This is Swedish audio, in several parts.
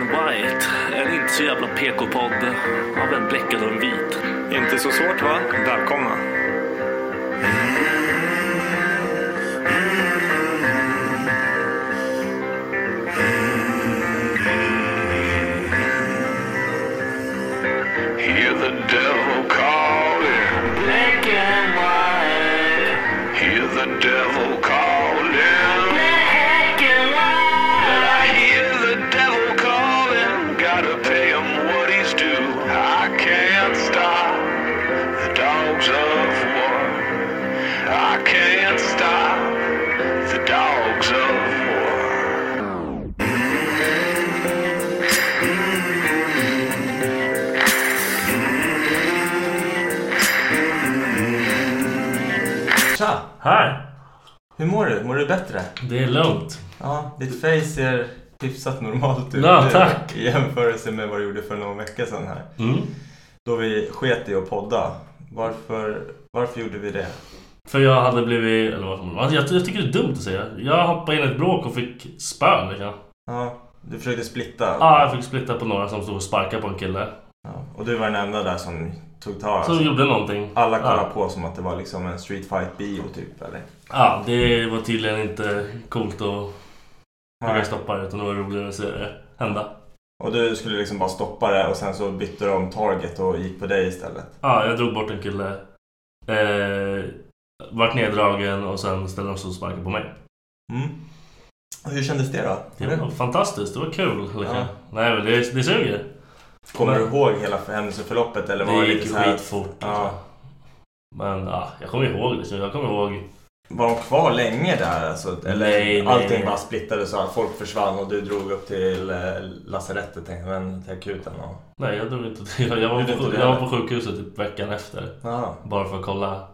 And White. En inte så jävla PK-podd av en bläckad och en vit. Inte så svårt va? Välkomna. Hear the devil calling. Black and white. Hear the devil Tja! Här! Hur mår du? Mår du bättre? Det är lugnt. Ja, ditt face ser hyfsat normalt ut Ja, nu tack. i jämförelse med vad du gjorde för någon vecka sedan här. Mm. Då vi sket i att podda. Varför, varför gjorde vi det? För jag hade blivit... Eller alltså jag, jag tycker det är dumt att säga. Jag hoppade in i ett bråk och fick spö liksom. Ja, du försökte splitta. Ja, jag fick splitta på några som stod och sparkade på en kille. Ja, och du var den enda där som tog tag. Som gjorde någonting. Alla kollade ja. på som att det var liksom en street fight bio typ eller? Ja, det var tydligen inte coolt att försöka stoppa det. Utan det var roligare att se det hända. Och du skulle liksom bara stoppa det och sen så bytte de target och gick på dig istället. Ja, jag drog bort en kille. Eh, vart neddragen och sen ställde de sig och sparkade på mig. Mm. Och hur kändes det då? Det var fantastiskt, det var kul. Liksom. Ja. Nej men det, det suger. Kommer Men- du ihåg hela händelseförloppet eller var Det det gick lite skitfort. Ja. Liksom. Men ja, jag kommer ihåg liksom. Jag kommer ihåg. Var de kvar länge där alltså? Eller Nej, allting nej. bara splittades så att folk försvann och du drog upp till eh, lasarettet men till akuten och... Nej jag drog inte jag, jag, var på, det jag var på sjukhuset typ veckan efter. Ja. Bara för att kolla.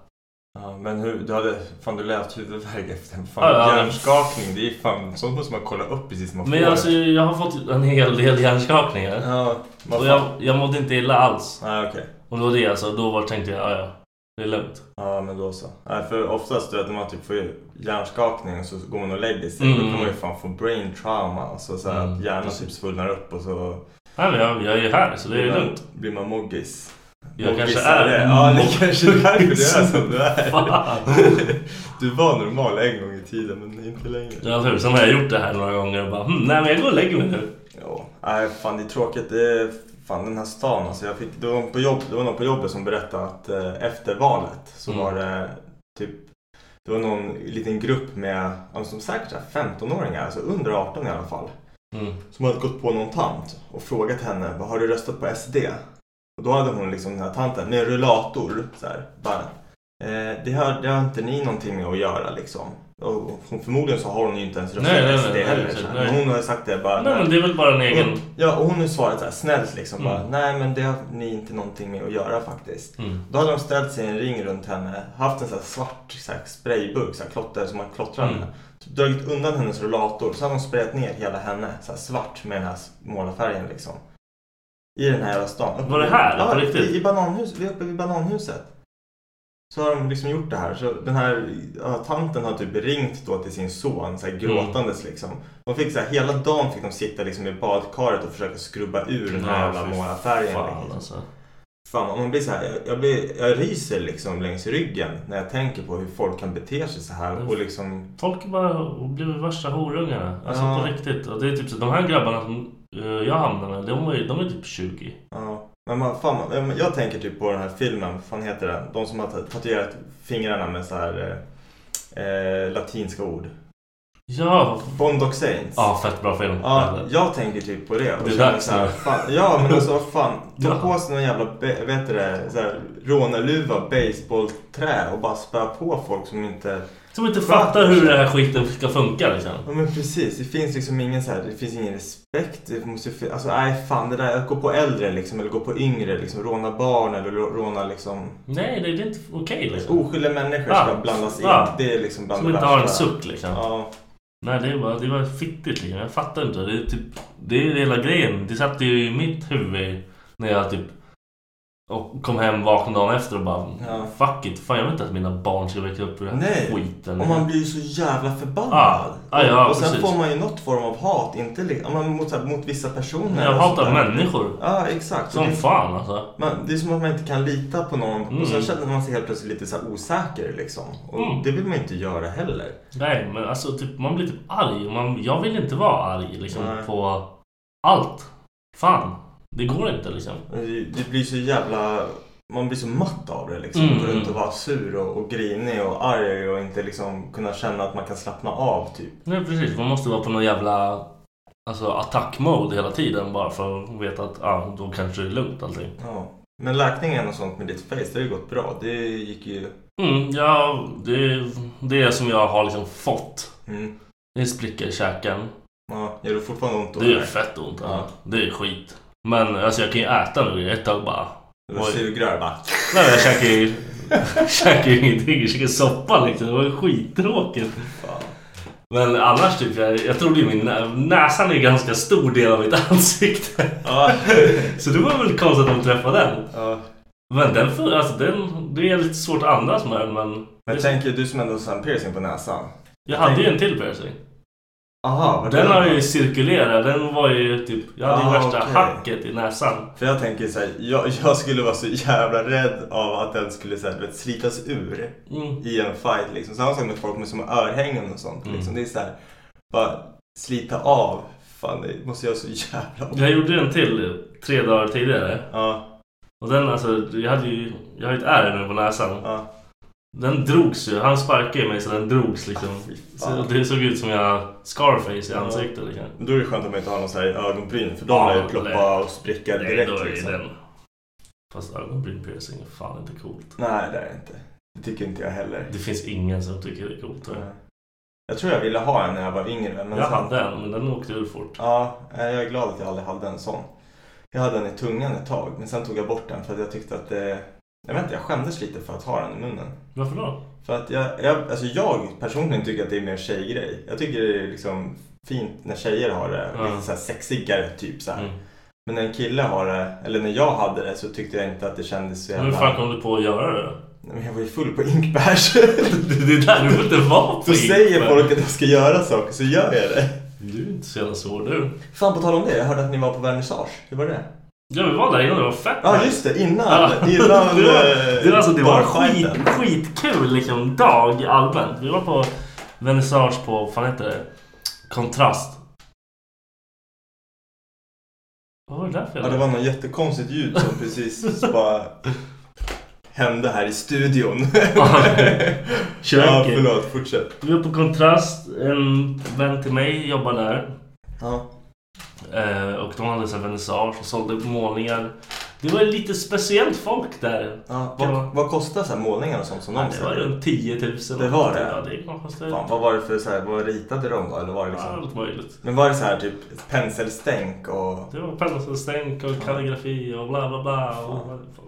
Ja. Men hur, du hade... Fan du lät huvudvärk efter en fan Ja, ja. hjärnskakning. Det är fan... Sånt måste man kolla upp precis som man Men får. alltså jag har fått en hel del hjärnskakningar. Ja, Och jag, jag mådde inte illa alls. Nej okej. Och det var det alltså. Då var, tänkte jag, ja ja. Det är lugnt. Ja men då så. Nej, för oftast du vet, när man typ får hjärnskakning och så går man och lägger sig. Mm. Då kan man ju fan få brain trauma. Alltså så här Mm, att hjärnan typ svullnar upp och så Nej men jag, jag är här så det är man, lugnt. blir man moggis. Jag kanske är det. Ja det kanske är därför du är som du är. Du var normal en gång i tiden men inte längre. Ja hur, sen har jag gjort det här några gånger och bara hm, nej men jag går och lägger mig nu. Ja, nej fan det är tråkigt. Det är fan den här stan alltså. Jag fick, det, var på jobb, det var någon på jobbet som berättade att eh, efter valet så Mm. var det typ det var någon liten grupp med, som säkert så här 15-åringar, alltså under 18 i alla fall. Mm. Som hade gått på någon tant och frågat henne, "Vad har du röstat på SD? Och då hade hon liksom den här tanten med rullator så här, bara, Eh, det, har, det har inte ni någonting med att göra liksom. Och hon, förmodligen så har hon ju inte ens Nej, nej, röstat nej, det nej, heller. nej, så här. nej. Men hon har ju sagt det bara. Nej men det är väl bara en egen... Hon, ja, och hon har ju svarat så här snällt liksom. Mm. Bara, Nej men det har ni inte någonting med att göra faktiskt. Mm. Då hade de ställt sig i en ring runt henne, haft en här svart så här, sprayburk, så här, klotter som man klottrar med. Mm. Dragit undan hennes rullator, så hade de sprayat ner hela henne så här, svart med den här målarfärgen liksom. I den här stan. Uppe Var det här? Ja, På riktigt? i, i bananhus, vi är uppe vid bananhuset. Så har de liksom gjort det här. Så den här ja, tanten har typ ringt då till sin son så här, gråtandes liksom. De fick så här, hela dagen fick de sitta liksom i badkaret och försöka skrubba ur den här jävla målarfärgen. Fan liksom. alltså. Fan, man blir så här, jag, blir, jag ryser liksom längs ryggen när jag tänker på hur folk kan bete sig så här och liksom... Folk bara blivit värsta horungarna. Alltså Ja. på riktigt. Och det är typ så, de här grabbarna som jag hamnade med, de, var ju, de är typ 20. Ja. Men man, fan, man, jag tänker typ på den här filmen, vad fan heter den? De som har tatuerat fingrarna med så här eh, eh, latinska ord. Ja, Bondock Saints. ja fett bra film. Ja, jag tänker typ på det. och Det är så här, fan, Ja, men alltså vad fan. Ta Ja. på sig någon jävla, vet du det, så här, rånarluva, baseballträ och bara spöa på folk som inte... Som inte fattar hur den här skiten ska funka liksom. Ja men precis, det finns liksom ingen så här, det finns ingen respekt. Det måste, alltså nej fan det där, att gå på äldre liksom, eller gå på yngre, liksom råna barn eller rå- råna liksom Nej, det är inte okej liksom. oskyldiga människor ska blandas in. Ja. Det är liksom bland Som det inte har en suck liksom. Ja. Nej, det var, det var fittigt liksom. Jag fattar inte. Det är, typ, det är hela grejen. Det satt ju i mitt huvud när jag typ och kom hem, vaknade dagen efter och bara Ja. Fuck it, fan jag vill inte att mina barn ska växa upp i den här Nej, skiten. och man blir ju så jävla förbannad. Ja. Ja, ja, och, sen precis. får man ju något form av hat, inte li- mot, här, mot vissa personer. Jag hatar människor. Ja, exakt. Som det, fan alltså. man, det är som att man inte kan lita på någon och sen Mm. känner man sig helt plötsligt lite så osäker liksom. Och Mm. det vill man inte göra heller. Nej, men alltså typ, man blir typ arg. Man, jag vill inte vara arg liksom Nej. på allt. Fan, det går inte liksom. Det, det blir så jävla... Man blir så matt av det liksom. Mm, Gå runt och vara sur och, och grinig och arg och inte liksom kunna känna att man kan slappna av typ. Nej precis, man måste vara på någon jävla alltså, attack-mode hela tiden bara för att veta att ah, då kanske det är lugnt allting. Ja. Men läkningen och sånt med ditt face, det har ju gått bra. Det gick ju... Mm, ja, det, det är som jag har liksom fått. Mm. Det är en spricka i käken. Ja, gör det fortfarande ont då? Det gör fett ont. Ja. Ja. Det är skit. Men alltså jag kan ju äta nu ett tag bara. Oj. sugrör bara. Nej men jag käkar ju, käkar ju ingenting. Jag käkar soppa liksom. Det var ju skittråkigt. Fan. Men annars typ, jag, jag trodde ju min nä, näsan är en ganska stor del av mitt ansikte. Ja. Så det var väl konstigt att de träffade den. ja. Men den, för, alltså, den, det är lite svårt att andas med men... Men jag tänker, du som ändå har en piercing på näsan. jag hade ju en till piercing. Aha, Den har ju cirkulerat. Den var ju typ... Jag hade ju Ah, värsta okej. hacket i näsan. För jag tänker så här, jag, jag skulle vara så jävla rädd av att den skulle så här, vet, slitas ur Mm. i en fight liksom. Samma sak med folk med som örhängen och sånt. Mm. Liksom. Det är så här, bara slita av. Fan, det måste göra så jävla ont. Jag gjorde en till tre dagar tidigare. Ja, Och den alltså, jag hade ju... Jag har ju ett ärr nu på näsan. ja. Den drogs ju. Han sparkade mig så den drogs liksom. Fy Så det såg ut som jag Scarface i ansiktet liksom. Men Då är det skönt att man inte har någon så här ögonbryn. För de Ja, lär ju ploppa och spricka Nej, direkt då är liksom. den... Fast ögonbryn-piercing är fan inte coolt. Nej, det är det inte. Det tycker inte jag heller. Det finns ingen som tycker det är coolt. Nej. Jag tror jag ville ha en när jag var yngre. Men jag sen- hade en, men den åkte ur fort. Ja, jag är glad att jag aldrig hade en sån. Jag hade den i tungan ett tag, men sen tog jag bort den för att jag tyckte att det... Jag vet inte, jag skämdes lite för att ha den i munnen. Varför då? För att jag, jag, alltså jag personligen tycker att det är mer en tjejgrej. Jag tycker det är liksom fint när tjejer har det. Ja. Lite så här sexigare typ så. Mm. Men när en kille har det, eller när jag hade det så tyckte jag inte att det kändes så Men jävla... hur fan kom du på att göra det då? Nej, Men jag var ju full på inkbärs. Det är där du inte vara på så säger folk att jag ska göra saker så gör jag det. Du är inte så jävla svår du. Fan på tal om det, jag hörde att ni var på vernissage. Hur var det? Ja vi var där innan, det var fett Ja nice. just det, innan, Ja. innan det var, eh, det var, alltså, det var en skit, skitkul liksom, dag allmänt. Vi var på vernissage på, vad fan heter det? Kontrast. Vad var det där för Ja, det var något jättekonstigt ljud som precis bara hände här i studion. Köket. ja, förlåt, fortsätt. Vi var på Kontrast. En vän till mig jobbar där. Ja. Eh, och de hade så här vernissage och sålde målningar. Det var lite speciellt folk där. Ja, vad, man- vad kostar så här målningar och sånt som de Det var runt 10 000. Det var det? Ja, det kostade... Fan, vad var det för så här, vad ritade de då? Eller var det Ja, liksom... allt möjligt. Men var det så här typ penselstänk och... Det var penselstänk och kalligrafi och bla bla bla.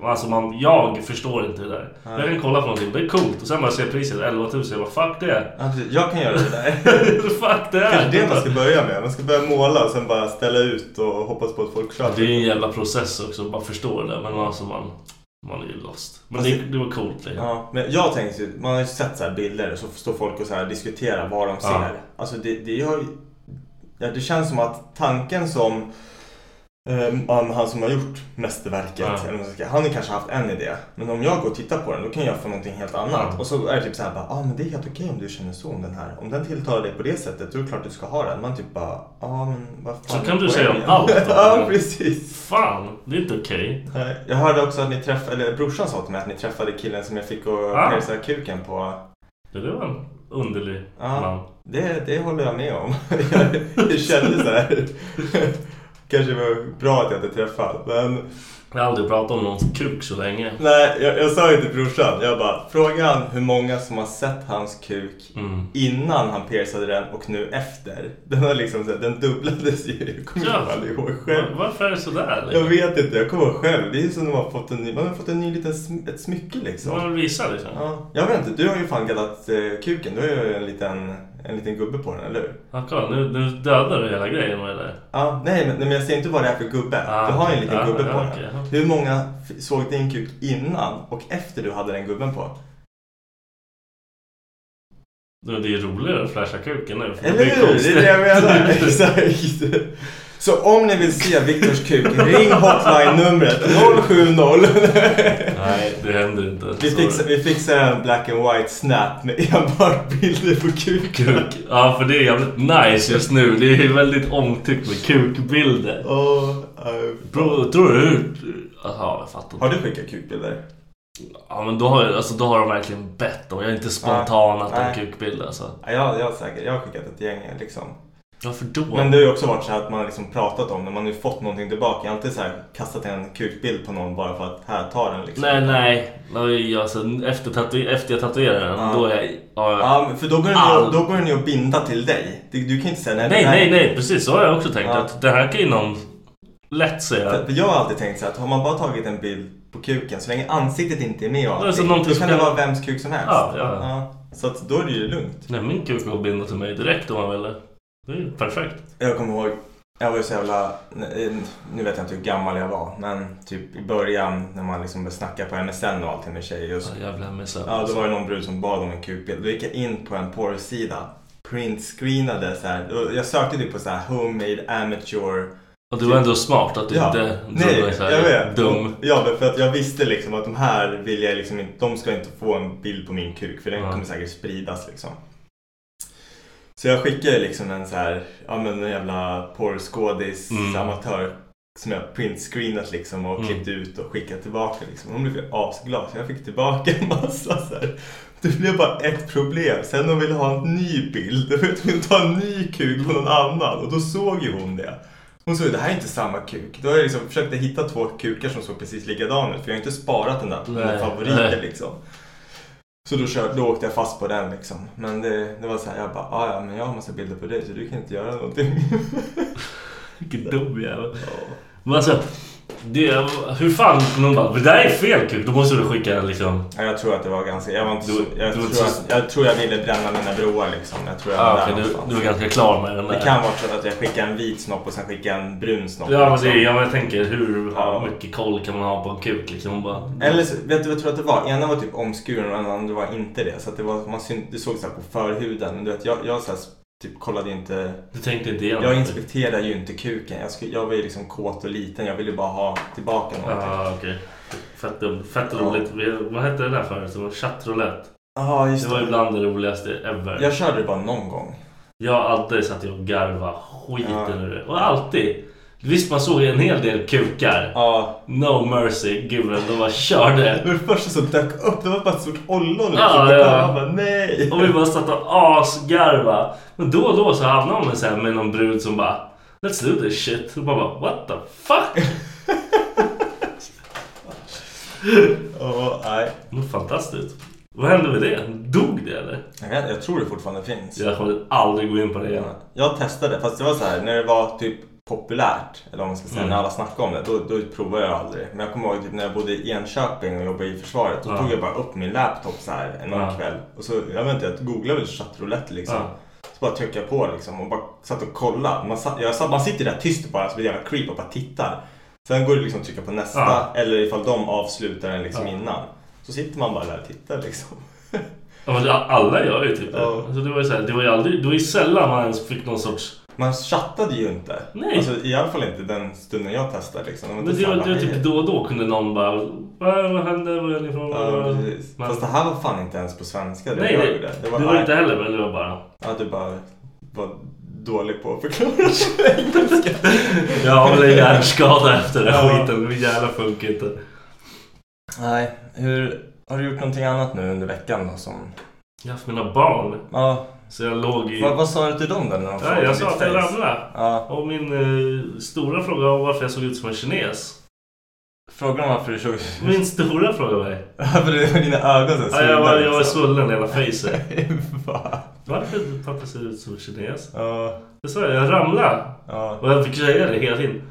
Och, alltså man, jag förstår inte det där. Nej. Jag kan kolla på någonting, det är coolt. Och sen bara ser priset 11 000. Jag bara fuck det. Ja, precis. Jag kan göra det där. fuck det. Kanske det man ska börja med. Man ska börja måla och sen bara ställa ut och hoppas på att folk köper. Det är en jävla process också, bara förstå det. Men alltså man, man är ju lost. Men det, det var coolt liksom. Ja, men jag tänkte ju, man har ju sett så här bilder och så står folk och så här diskuterar vad de ser. Ja. Alltså det, det, har, ja, det känns som att tanken som Um, han som har gjort mästerverket, Ja. eller ska han har kanske haft en idé. Men om jag går och tittar på den, då kan jag få någonting helt annat. Ja. Och så är det typ så här, bara, ah, men det är helt okej om du känner så om den här. Om den tilltalar dig på det sättet, då är det klart du ska ha den. Man typ bara, ja ah, men vad fan Så kan du säga om poängen?" allt då. ja, precis. Fan, det är inte okej. Nej, Jag hörde också att ni träffade, eller brorsan sa till mig att ni träffade killen som jag fick att Ja. pierca kuken på. Det var en underlig Ja. man. Det, det håller jag med om. jag kände så här. Kanske var bra att jag inte träffade. Men Jag har aldrig pratat om någons kuk så länge. nej, jag, jag sa ju till brorsan. Jag bara, frågan hur många som har sett hans kuk Mm. innan han piercade den och nu efter. Den har liksom, så här, den dubblades ju. Jag kommer Ja. aldrig ihåg själv. Var- Varför är det sådär? Jag Liksom? vet inte, jag kommer ihåg själv. Det är som när man har fått en ny, man har fått en ny liten sm- ett smycke liksom. Man visar liksom. Ja, jag vet inte, du har ju fan gaddat eh, kuken. Du har ju en liten, en liten gubbe på den, eller hur? Ja, kolla, nu, nu dödar du hela grejen där. Ja, nej men, nej, men jag ser inte vad det är för gubbe. Ah, du har ju en liten ja, gubbe ja, på okej, den. Hur många såg din kuk innan och efter du hade den gubben på? Det är roligare att flasha kuken nu. Eller hur? Det är det jag menar. Exakt. Så om ni vill se Viktors kuk, ring hotline-numret 070. Nej, det händer inte. Vi fixar, vi fixar en black and white snap med enbart bilder på kuken. Kuk. Ja, för det är jävligt nice just nu. Det är väldigt omtyckt med kukbilder. Åh, äh, Bro, tror du... Jaha, jag fattar Har du skickat kukbilder? Ja, men då har, alltså, då har de verkligen bett om. Jag är inte spontan att Nej. de kukbilder alltså. Ja, jag, jag, säkert, jag har skickat ett gäng liksom. Varför då? Men det har ju också varit så här att man har liksom pratat om när man nu fått någonting tillbaka. Jag har alltid så här kastat en kukbild på någon bara för att här, ta den liksom. Nej, nej. nej alltså, efter, tatu- efter jag tatuerar den, Ja. då är jag... Ja, Ja, för då går, den All- ju, då går den ju att binda till dig. Du, du kan inte säga nej. nej, det här- nej, nej. Precis så har jag också tänkt. Ja. Att det här kan ju någon lätt säga. För, jag har alltid tänkt så här att har man bara tagit en bild på kuken så länge ansiktet inte är med och Alltså, allting, då kan det vara vems kuk som helst. Ja, ja. Så att då är det ju lugnt. Nej, min kuk går att binda till mig direkt om man vill. Ju perfekt. Jag kommer ihåg, jag var ju så jävla, nu vet jag inte hur gammal jag var, men typ i början när man liksom började snacka på MSN och allting med tjejer. Så, Ja, jävla missar. ja, då var det någon brud som bad om en kukbild. Då gick jag in på en porrsida, printscreenade så här. Jag sökte typ på så här homemade amateur. Och du var ändå smart att du Ja, inte nej, var så jag vet. dum. Ja, för att jag visste liksom att de här vill jag liksom inte, de ska inte få en bild på min kuk för den Ja. kommer säkert spridas liksom. Så jag skickade liksom en så här, ja men en jävla porrskådis Mm. amatör som jag printscreenat liksom och Mm. klippt ut och skickat tillbaka liksom. Hon blev asglad så jag fick tillbaka en massa så här. Det blev bara ett problem. Sen de ville ha en ny bild. Då ville de ta en ny kuk på någon annan och då såg ju hon det. Hon ju det här är inte samma kuk. Då har jag liksom försökt hitta två kukar som såg precis likadana ut. För jag har inte sparat den där på mina favoriter liksom. Så då, kör, då åkte jag fast på den liksom. Men det, det var så här, jag bara, "Ah, ja men jag har massa bilder på dig så du kan inte göra någonting. Vilken dum jävel. Men alltså, det, hur fan någon bara, det där är fel kuk. Då måste du skicka liksom... Ja, jag tror att det var ganska, jag var inte Du- jag, du tror inte att, jag tror jag ville bränna mina broar liksom. Jag tror jag var Ah, där okej, du, du var ganska klar med den där. Det kan vara så att jag skickar en vit snopp och sen skickar en brun snopp. Ja men, liksom. det, men jag tänker hur Ja. mycket koll kan man ha på en kuk liksom? Bara, Eller så, vet du vad jag tror att det var? Ena var typ omskuren och den andra var inte det. Så det, var, man syn, det såg så här på förhuden. Men du vet, jag, jag så här, typ kollade inte. Du tänkte inte igenom Jag det? inspekterar ju inte kuken. Jag, skulle, jag var ju liksom kåt och liten. Jag ville bara ha tillbaka någonting. Ja okej. Fett. Fett Ja. roligt. Vad hette det där förut? Det var chattroulette. Just Det var det. ibland det roligaste ever. Jag körde det bara någon gång. Jag har alltid satt och garva skiten Ja. ur det. Och alltid. Visst man såg en hel del kukar. Ja. No mercy gubben. De bara körde. Men det första som dök upp, det var bara ett stort ollon. Ja, liksom. ja. Jag bara, nej. Och vi bara satt och asgarva. Men då och då så hamnade man så här med någon brud som bara Let's do this shit. Och man bara what the fuck? Ja, nej. Fantastiskt. Vad hände med det? Dog det eller? Jag, jag tror det fortfarande finns. Jag kommer aldrig gå in på det igen. Jag testade, fast det var så här när det var typ populärt, eller om man ska säga, Mm. när alla snackade om det, då, då provade jag aldrig. Men jag kommer ihåg typ, när jag bodde i Enköping och jobbade i försvaret, då Ja. tog jag bara upp min laptop så här en Ja. kväll. Och så, jag vet inte, jag googlade väl chattroulette liksom. Ja. Så bara tryckte jag på liksom och bara satt och kollade. Man, satt, jag satt, man sitter där tyst bara, så blir jävla creep och bara tittar. Sen går det liksom att trycka på nästa, Ja. eller ifall de avslutar den liksom innan. Så sitter man bara där och tittar liksom. Ja, men alla gör ju typ det. Alltså, det var ju så här, det var ju aldrig, det var ju sällan man ens fick någon sorts... Man chattade ju inte. Nej. Alltså, I alla fall inte den stunden jag testade. Liksom. Men det var, det var typ då och då kunde någon bara... Vad, hände? Var är ni ifrån? Ja, precis. Men- Fast det här var fan inte ens på svenska. Det Nej, jag det, gjorde. det var, var, inte heller men det var bara... Ja, du bara var dålig på att förklara engelska. Jag har väl en hjärnskada efter den Ja. skiten. Min hjärna funkar inte. Nej, hur... Har du gjort någonting annat nu under veckan då som... Jag har haft mina barn. Ja, Så jag låg i... vad, vad sa du till dem då när de frågade jag sa att jag ramlade. Ja, Och min eh, stora fråga var varför jag såg ut som en kines. frågan varför du såg... Min stora fråga var. Varför var dina ögon så Ja, jag, var, jag var liksom. svullen i hela facet. Va? Varför pappa ser ut som en kines? Ja, Det sa jag, jag ramlade. ja. Och jag fick säga det hela tiden.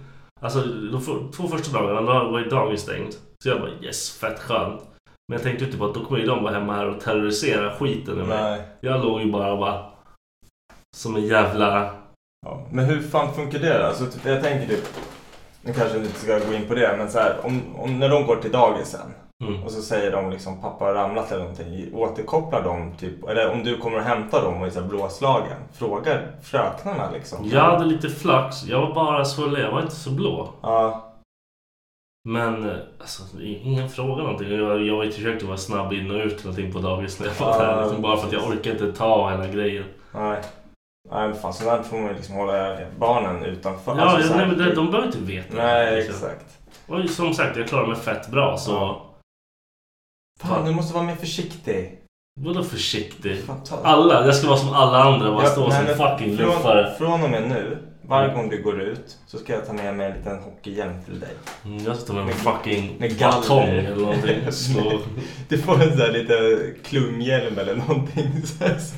Alltså de två första dagarna då var ju dagis stängt. Så jag bara yes, fett skönt. Men jag tänkte inte på att då kommer ju de vara hemma här och terrorisera skiten ur mig. Jag låg ju bara och bara... Som en jävla... Ja, men hur fan funkar det då? Alltså, typ, jag tänker typ, nu kanske inte ska gå in på det, men så här, om, om när de går till dagisen Mm. och så säger de liksom pappa har ramlat eller någonting. Återkopplar de typ, eller om du kommer och hämtar dem och är så här blåslagen. Frågar fröknarna liksom? Jag hade lite flax. Jag var bara svullen. Jag var inte så blå. Ja, Men eh, alltså, ingen fråga någonting. Jag, jag var ju försökte vara snabb in och ut någonting på dagis när jag var där. Liksom, bara för att jag orkar inte ta hela grejen. nej. Nej men fan sådant får man ju liksom hålla barnen utanför. Ja, Alltså, nej, men de, de behöver inte veta. Nej, liksom. exakt. Och som sagt, jag klarar mig fett bra. Så Ja. Fan, du måste vara mer försiktig. vadå försiktig? Fan, ta- Alla, jag ska vara som alla andra. Bara Ja, stå som fucking från, luffare. från och med nu, varje gång du går ut så ska jag ta med mig en liten hockeyhjälm till dig. Mm, Jag ska ta med en fucking med batong eller någonting. Slå. Du får en sån här liten klunghjälm eller någonting så här, som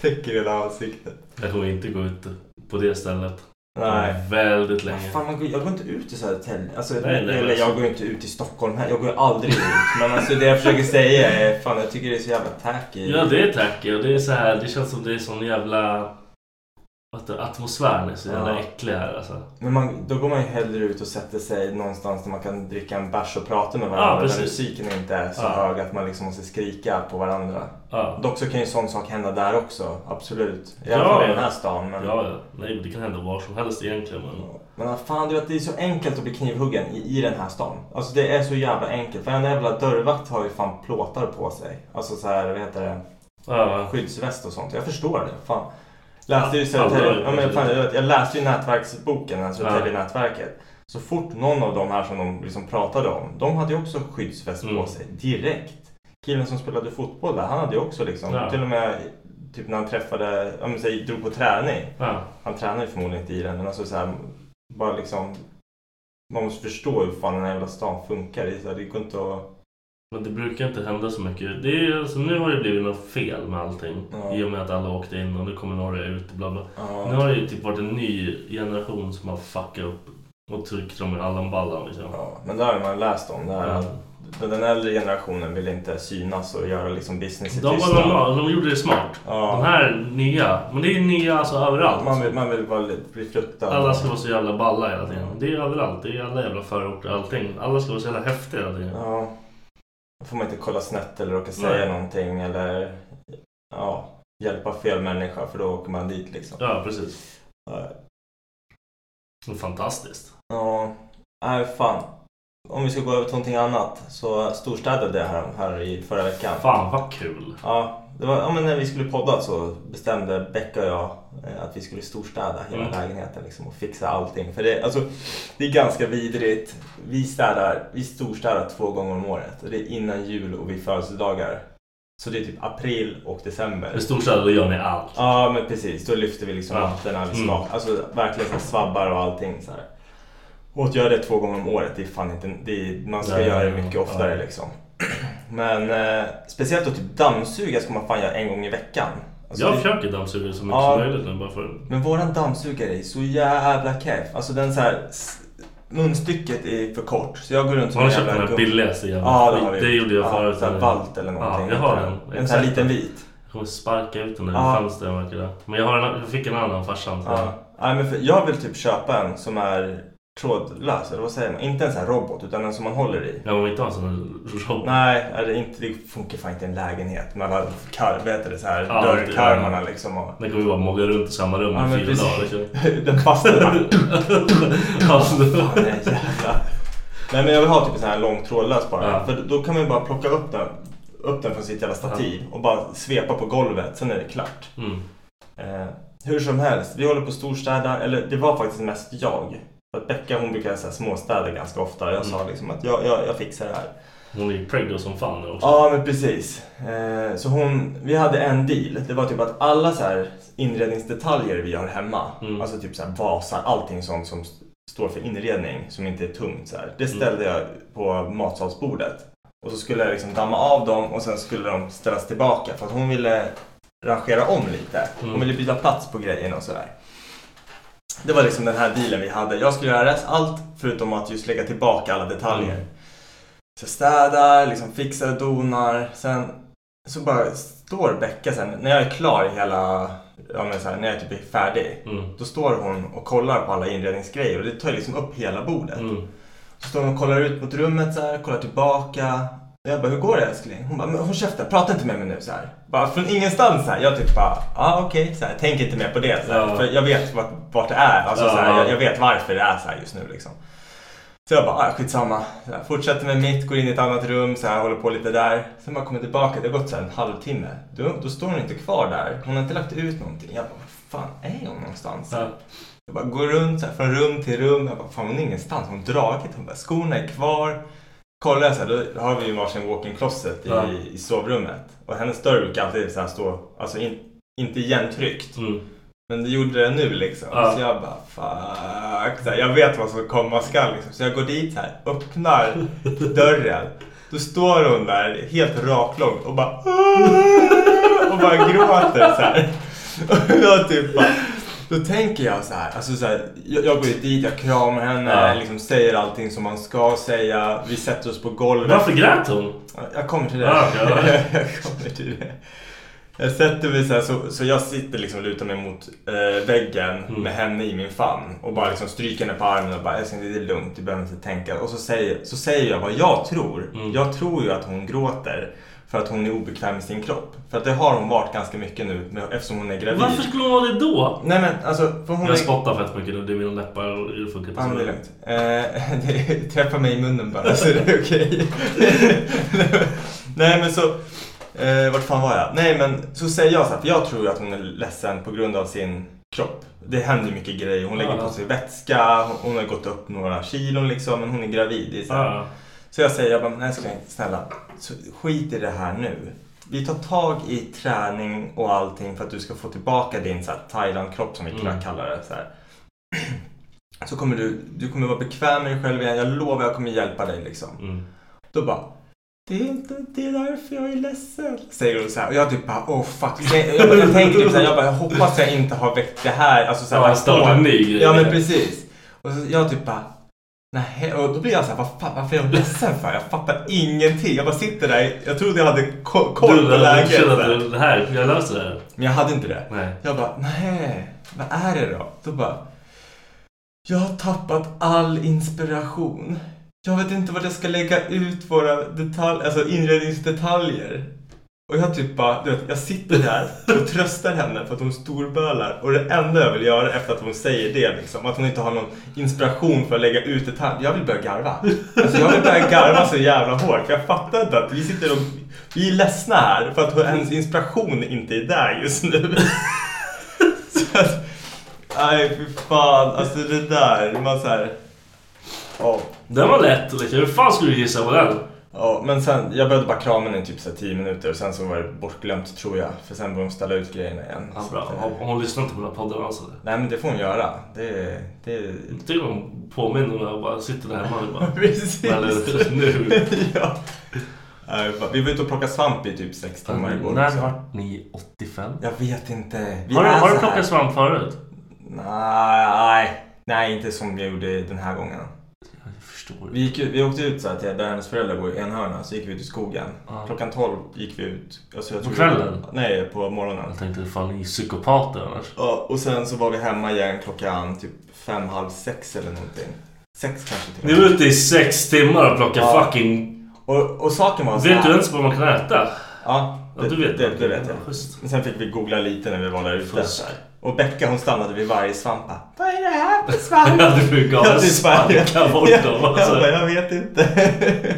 täcker hela ansiktet. Jag kommer inte gå ut på det stället. Nej. Väldigt Ja, länge. Fan, man går, jag går inte ut i Södertälje. Alltså, Nej, nej, eller alltså. jag går inte ut i Stockholm här. Jag går aldrig ut. Men alltså, det jag försöker säga är, fan jag tycker det är så jävla tacky. Ja, det är tacky och det är så här. Det känns som det är sån jävla... Att atmosfären är så jävla Ja. äcklig här alltså. Men man, då går man ju hellre ut och sätter sig någonstans där man kan dricka en bärs och prata med Ja, varandra. där precis. musiken inte är så Ja. hög att man liksom måste skrika på varandra. Ja. Dock så kan ju sån sak hända där också. Absolut. I alla Ja, fall i ja. den här stan. Men, Ja, ja. nej, det kan hända var som helst egentligen. Men... men vad fan, du vet, det är så enkelt att bli knivhuggen i, i den här stan. Alltså det är så jävla enkelt. Varenda jävla dörrvakt har ju fan plåtar på sig. Alltså så här, vad heter det? Ja, skyddsväst och sånt. Jag förstår det. Fan. Läste ju Ja, Södertälje, ja, men fan, jag, jag läste ju nätverksboken, Ja. Södertälje-nätverket. Så fort någon av de här som de liksom pratade om, de hade ju också skyddsväst på Mm. sig direkt. Killen som spelade fotboll där, han hade ju också liksom, Ja. till och med typ när han träffade, om säg, drog på träning. ja. Han tränar ju förmodligen inte i den, men alltså så här, bara liksom man måste förstå hur fan den här jävla stan funkar. Det, så här, det går inte att... Men det brukar inte hända så mycket. Det är, alltså, nu har det blivit något fel med allting. Ja. I och med att alla åkte in och nu kommer några ut. Bla bla. Ja. Nu har det ju typ varit en ny generation som har fuckat upp och tryckt dem i Allan Ballan liksom. Ja, men där har man läst om det här. Ja. att Den äldre generationen vill inte synas och göra liksom business i De, var, tystnad. de, de gjorde det smart. Ja. De här nya. Men det är ju nya alltså överallt. Man vill, man vill bara bli fruktad. Alla ska vara så jävla balla hela tiden. Det är överallt. Det är alla jävla förorter. Allting. Alla ska vara så jävla häftiga hela tiden. Ja. Får man inte kolla snett eller råka säga Nej. någonting eller ja, hjälpa fel människa för då åker man dit liksom. Ja, precis. Ja. Fantastiskt. Ja, nej fan. Om vi ska gå över till någonting annat så storstädade jag här, här i förra veckan. Fan vad kul. Ja, det var, ja, men när vi skulle podda så bestämde Becka och jag eh, att vi skulle storstäda hela Mm. lägenheten liksom, och fixa allting. För det, alltså, det är ganska vidrigt. Vi städar, vi storstädar två gånger om året. Och det är innan jul och vid födelsedagar. Så det är typ april och december. I storstäder då gör ni allt. Ja men precis, då lyfter vi liksom Ja. mattorna, vi Mm. skak, alltså verkligen så svabbar och allting så här. Och att göra det två gånger om året, det är fan inte, det är, man ska Nej, göra det ja, mycket oftare ja. liksom. Men eh, speciellt då typ dammsuga ska man fan göra en gång i veckan. Alltså, jag det- försöker dammsuga så mycket Ja. som möjligt nu bara för... Men våran dammsugare är så jävla keff. Alltså den så här, munstycket är för kort. Så jag går runt som Har en du köpt den billigaste jävla Ja, det har vi. Det gjorde jag ja, förut. Här Valt eller någonting. Ja, jag har den. En sån här liten vit. Jag kommer sparka ut den där Ja. fönstret märker jag. Men jag, har en, jag fick en annan farsan. Ja. Ja, men för, jag vill typ köpa en som är trådlös, eller vad säger man? Inte en sån här robot, utan en som man håller i. Jag vill inte ha en sån robot. Nej, det, inte, det funkar fan inte i en lägenhet. Man har kar, heter det, så här, Ja, dörrkarmarna det- liksom. Och, Den kommer ju bara mogga runt i samma rum Ja, i fyra dagar. liksom. den fastnar bara. Nej men jag vill ha typ en sån här lång trådlös bara. Ja. För då kan man ju bara plocka upp den, upp den från sitt jävla stativ och bara svepa på golvet, sen är det klart. mm. Eh, hur som helst, vi håller på storstäda, eller det var faktiskt mest jag. Becka hon brukar så här småstäda ganska ofta. Jag sa liksom att jag, jag, jag fixar det här. Hon är ju preggo som fan nu också. Ja men precis. Eh, så hon, vi hade en deal. Det var typ att alla så här inredningsdetaljer vi har hemma, Mm. alltså typ så här vasar, allting sånt som st- står för inredning som inte är tungt så här. Det Mm. ställde jag på matsalsbordet. Och så skulle jag liksom damma av dem och sen skulle de ställas tillbaka för att hon ville rangera om lite. Hon Mm. ville byta plats på grejerna och sådär. Det var liksom den här dealen vi hade. Jag skulle göra allt förutom att just lägga tillbaka alla detaljer. Mm. Så jag städar, liksom fixar och donar. Sen så bara står Becka sen, när jag är klar i hela, ja men så här, när jag typ är färdig. Mm. Då står hon och kollar på alla inredningsgrejer och det tar liksom upp hela bordet. Mm. Så står hon och kollar ut mot rummet så här, kollar tillbaka. Jag bara, hur går det älskling? Hon bara, men håll käften, prata inte med mig nu så här. Bara från ingenstans så här. Jag typ bara, ja ah, okej, så här, tänk inte mer på det. Så här, Ja. För jag vet vart, vart det är. Alltså, så här, Ja. jag, jag vet varför det är så här just nu liksom. Så jag bara, ah, skitsamma. Så här, fortsätter med mitt, går in i ett annat rum, så här, håller på lite där. Sen bara kommer tillbaka, det har gått så här en halvtimme. Då, då står hon inte kvar där. Hon har inte lagt ut någonting. Jag bara, vad fan är hon någonstans? Ja. Jag bara går runt så här, från rum till rum. Jag bara, fan hon är ingenstans. Hon har dragit. Hon bara, skorna är kvar. Kollar jag så här, då har vi ju varsin walk-in closet i, Ja. i sovrummet. Och hennes dörr brukar alltid så här stå, alltså in, inte igentryckt. Mm. Men det gjorde det nu liksom. Ja. Så jag bara fuck. Så här, jag vet vad som komma skall liksom. Så jag går dit här, öppnar dörren. Då står hon där helt raklång och bara och bara gråter så här. Och jag typ bara, då tänker jag så här, alltså så här, jag, jag går ju dit, jag kramar henne, Ja. liksom säger allting som man ska säga. Vi sätter oss på golvet. Varför grät hon? Jag kommer till det. Ja, ja. jag kommer till det. Jag sätter mig så här, så, så jag sitter liksom och lutar mig mot eh, väggen Mm. med henne i min famn och bara liksom stryker henne på armen och bara älskling det är lugnt, du behöver inte tänka. Och så säger, så säger jag vad jag tror. Mm. Jag tror ju att hon gråter för att hon är obekväm i sin kropp. För att det har hon varit ganska mycket nu med, eftersom hon är gravid. Varför skulle hon vara det då? Nej men alltså, för hon Jag är... spottar fett mycket nu. Det är mina läppar och det funkar inte så det är lugnt. Eh, träffa mig i munnen bara så är det okej. Nej men så, eh, vart fan var jag? Nej men så säger jag så här, för jag tror att hon är ledsen på grund av sin kropp. Det händer mycket grejer. Hon lägger på sig vätska, hon, hon har gått upp några kilon liksom, men hon är gravid. Det är så, jag säger, jag bara, älskling, snälla, skit i det här nu. Vi tar tag i träning och allting för att du ska få tillbaka din Thailand-kropp som vi Mm. kallar det. Så här så kommer du, du kommer vara bekväm med dig själv igen. Jag lovar jag kommer hjälpa dig liksom. Mm. Då bara, det är inte det är därför jag är ledsen. Säger hon så här. Och jag typ bara, oh fuck. Jag, bara, jag tänker typ så här, jag bara, jag hoppas jag inte har väckt det här. Alltså så här, Ja, starta en ny grej. Ja men precis. Och så, jag typ bara, nej. Och då blir jag så här, vad fan, varför är jag ledsen för? Jag fattar ingenting. Jag bara sitter där, jag trodde jag hade ko- koll Du, på du läget. så här. att det här, jag löser det här. Men jag hade inte det. Nej. Jag bara, nej, vad är det då? Då bara, jag har tappat all inspiration. Jag vet inte vart jag ska lägga ut våra detalj, alltså inredningsdetaljer. Och jag typ bara, du vet, jag sitter där och tröstar henne för att hon storbölar. Och det enda jag vill göra efter att hon säger det, liksom, att hon inte har någon inspiration för att lägga ut detaljer. Jag vill börja garva. Alltså jag vill börja garva så jävla hårt. För jag fattar inte att vi sitter och, vi är ledsna här för att hennes inspiration inte är där just nu. Så att, nej fy fan, alltså det där, man såhär... Oh. Den var lätt. Liksom. Hur fan skulle du gissa på den? Ja, men sen, jag behövde bara krama henne i typ så 10 minuter och sen så var det bortglömt tror jag. För sen började de ställa ut grejerna igen. Ja, bra. eh, Hon, hon lyssnar inte på den här podden alltså. Nej men det får hon göra. Det, det... Jag tycker hon påminner när jag bara sitter där hemma och bara... Precis. Eller nu. ja. Vi var ute och plockade svamp i typ sex timmar igår. När vart ni 85? Jag vet inte. Vi Har du, har du plockat svamp förut? Nej, nej. Nej, inte som vi gjorde den här gången. Förstår. Vi, gick, vi åkte ut så här till där hennes föräldrar bor i Enhörna, så gick vi ut i skogen. Ja. Klockan 12 gick vi ut. Alltså, På tror vi- kvällen? Nej, på morgonen. Jag tänkte, fan ni är psykopater annars. Ja, och sen så var vi hemma igen klockan typ fem, halv sex eller någonting. Sex kanske till Ni var ute i sex timmar och plockade Ja. fucking... Och, och saken var så Vet här- du ens vad man kan äta? Ja, Ja, du vet det, det. det vet jag. Men sen fick vi googla lite när vi var där ute. Och Becka hon stannade vid varje svamp. bara, Vad är det här för svamp? Ja, du det Sverige. sparka bort dem. Jag Alltså. bara, jag vet inte.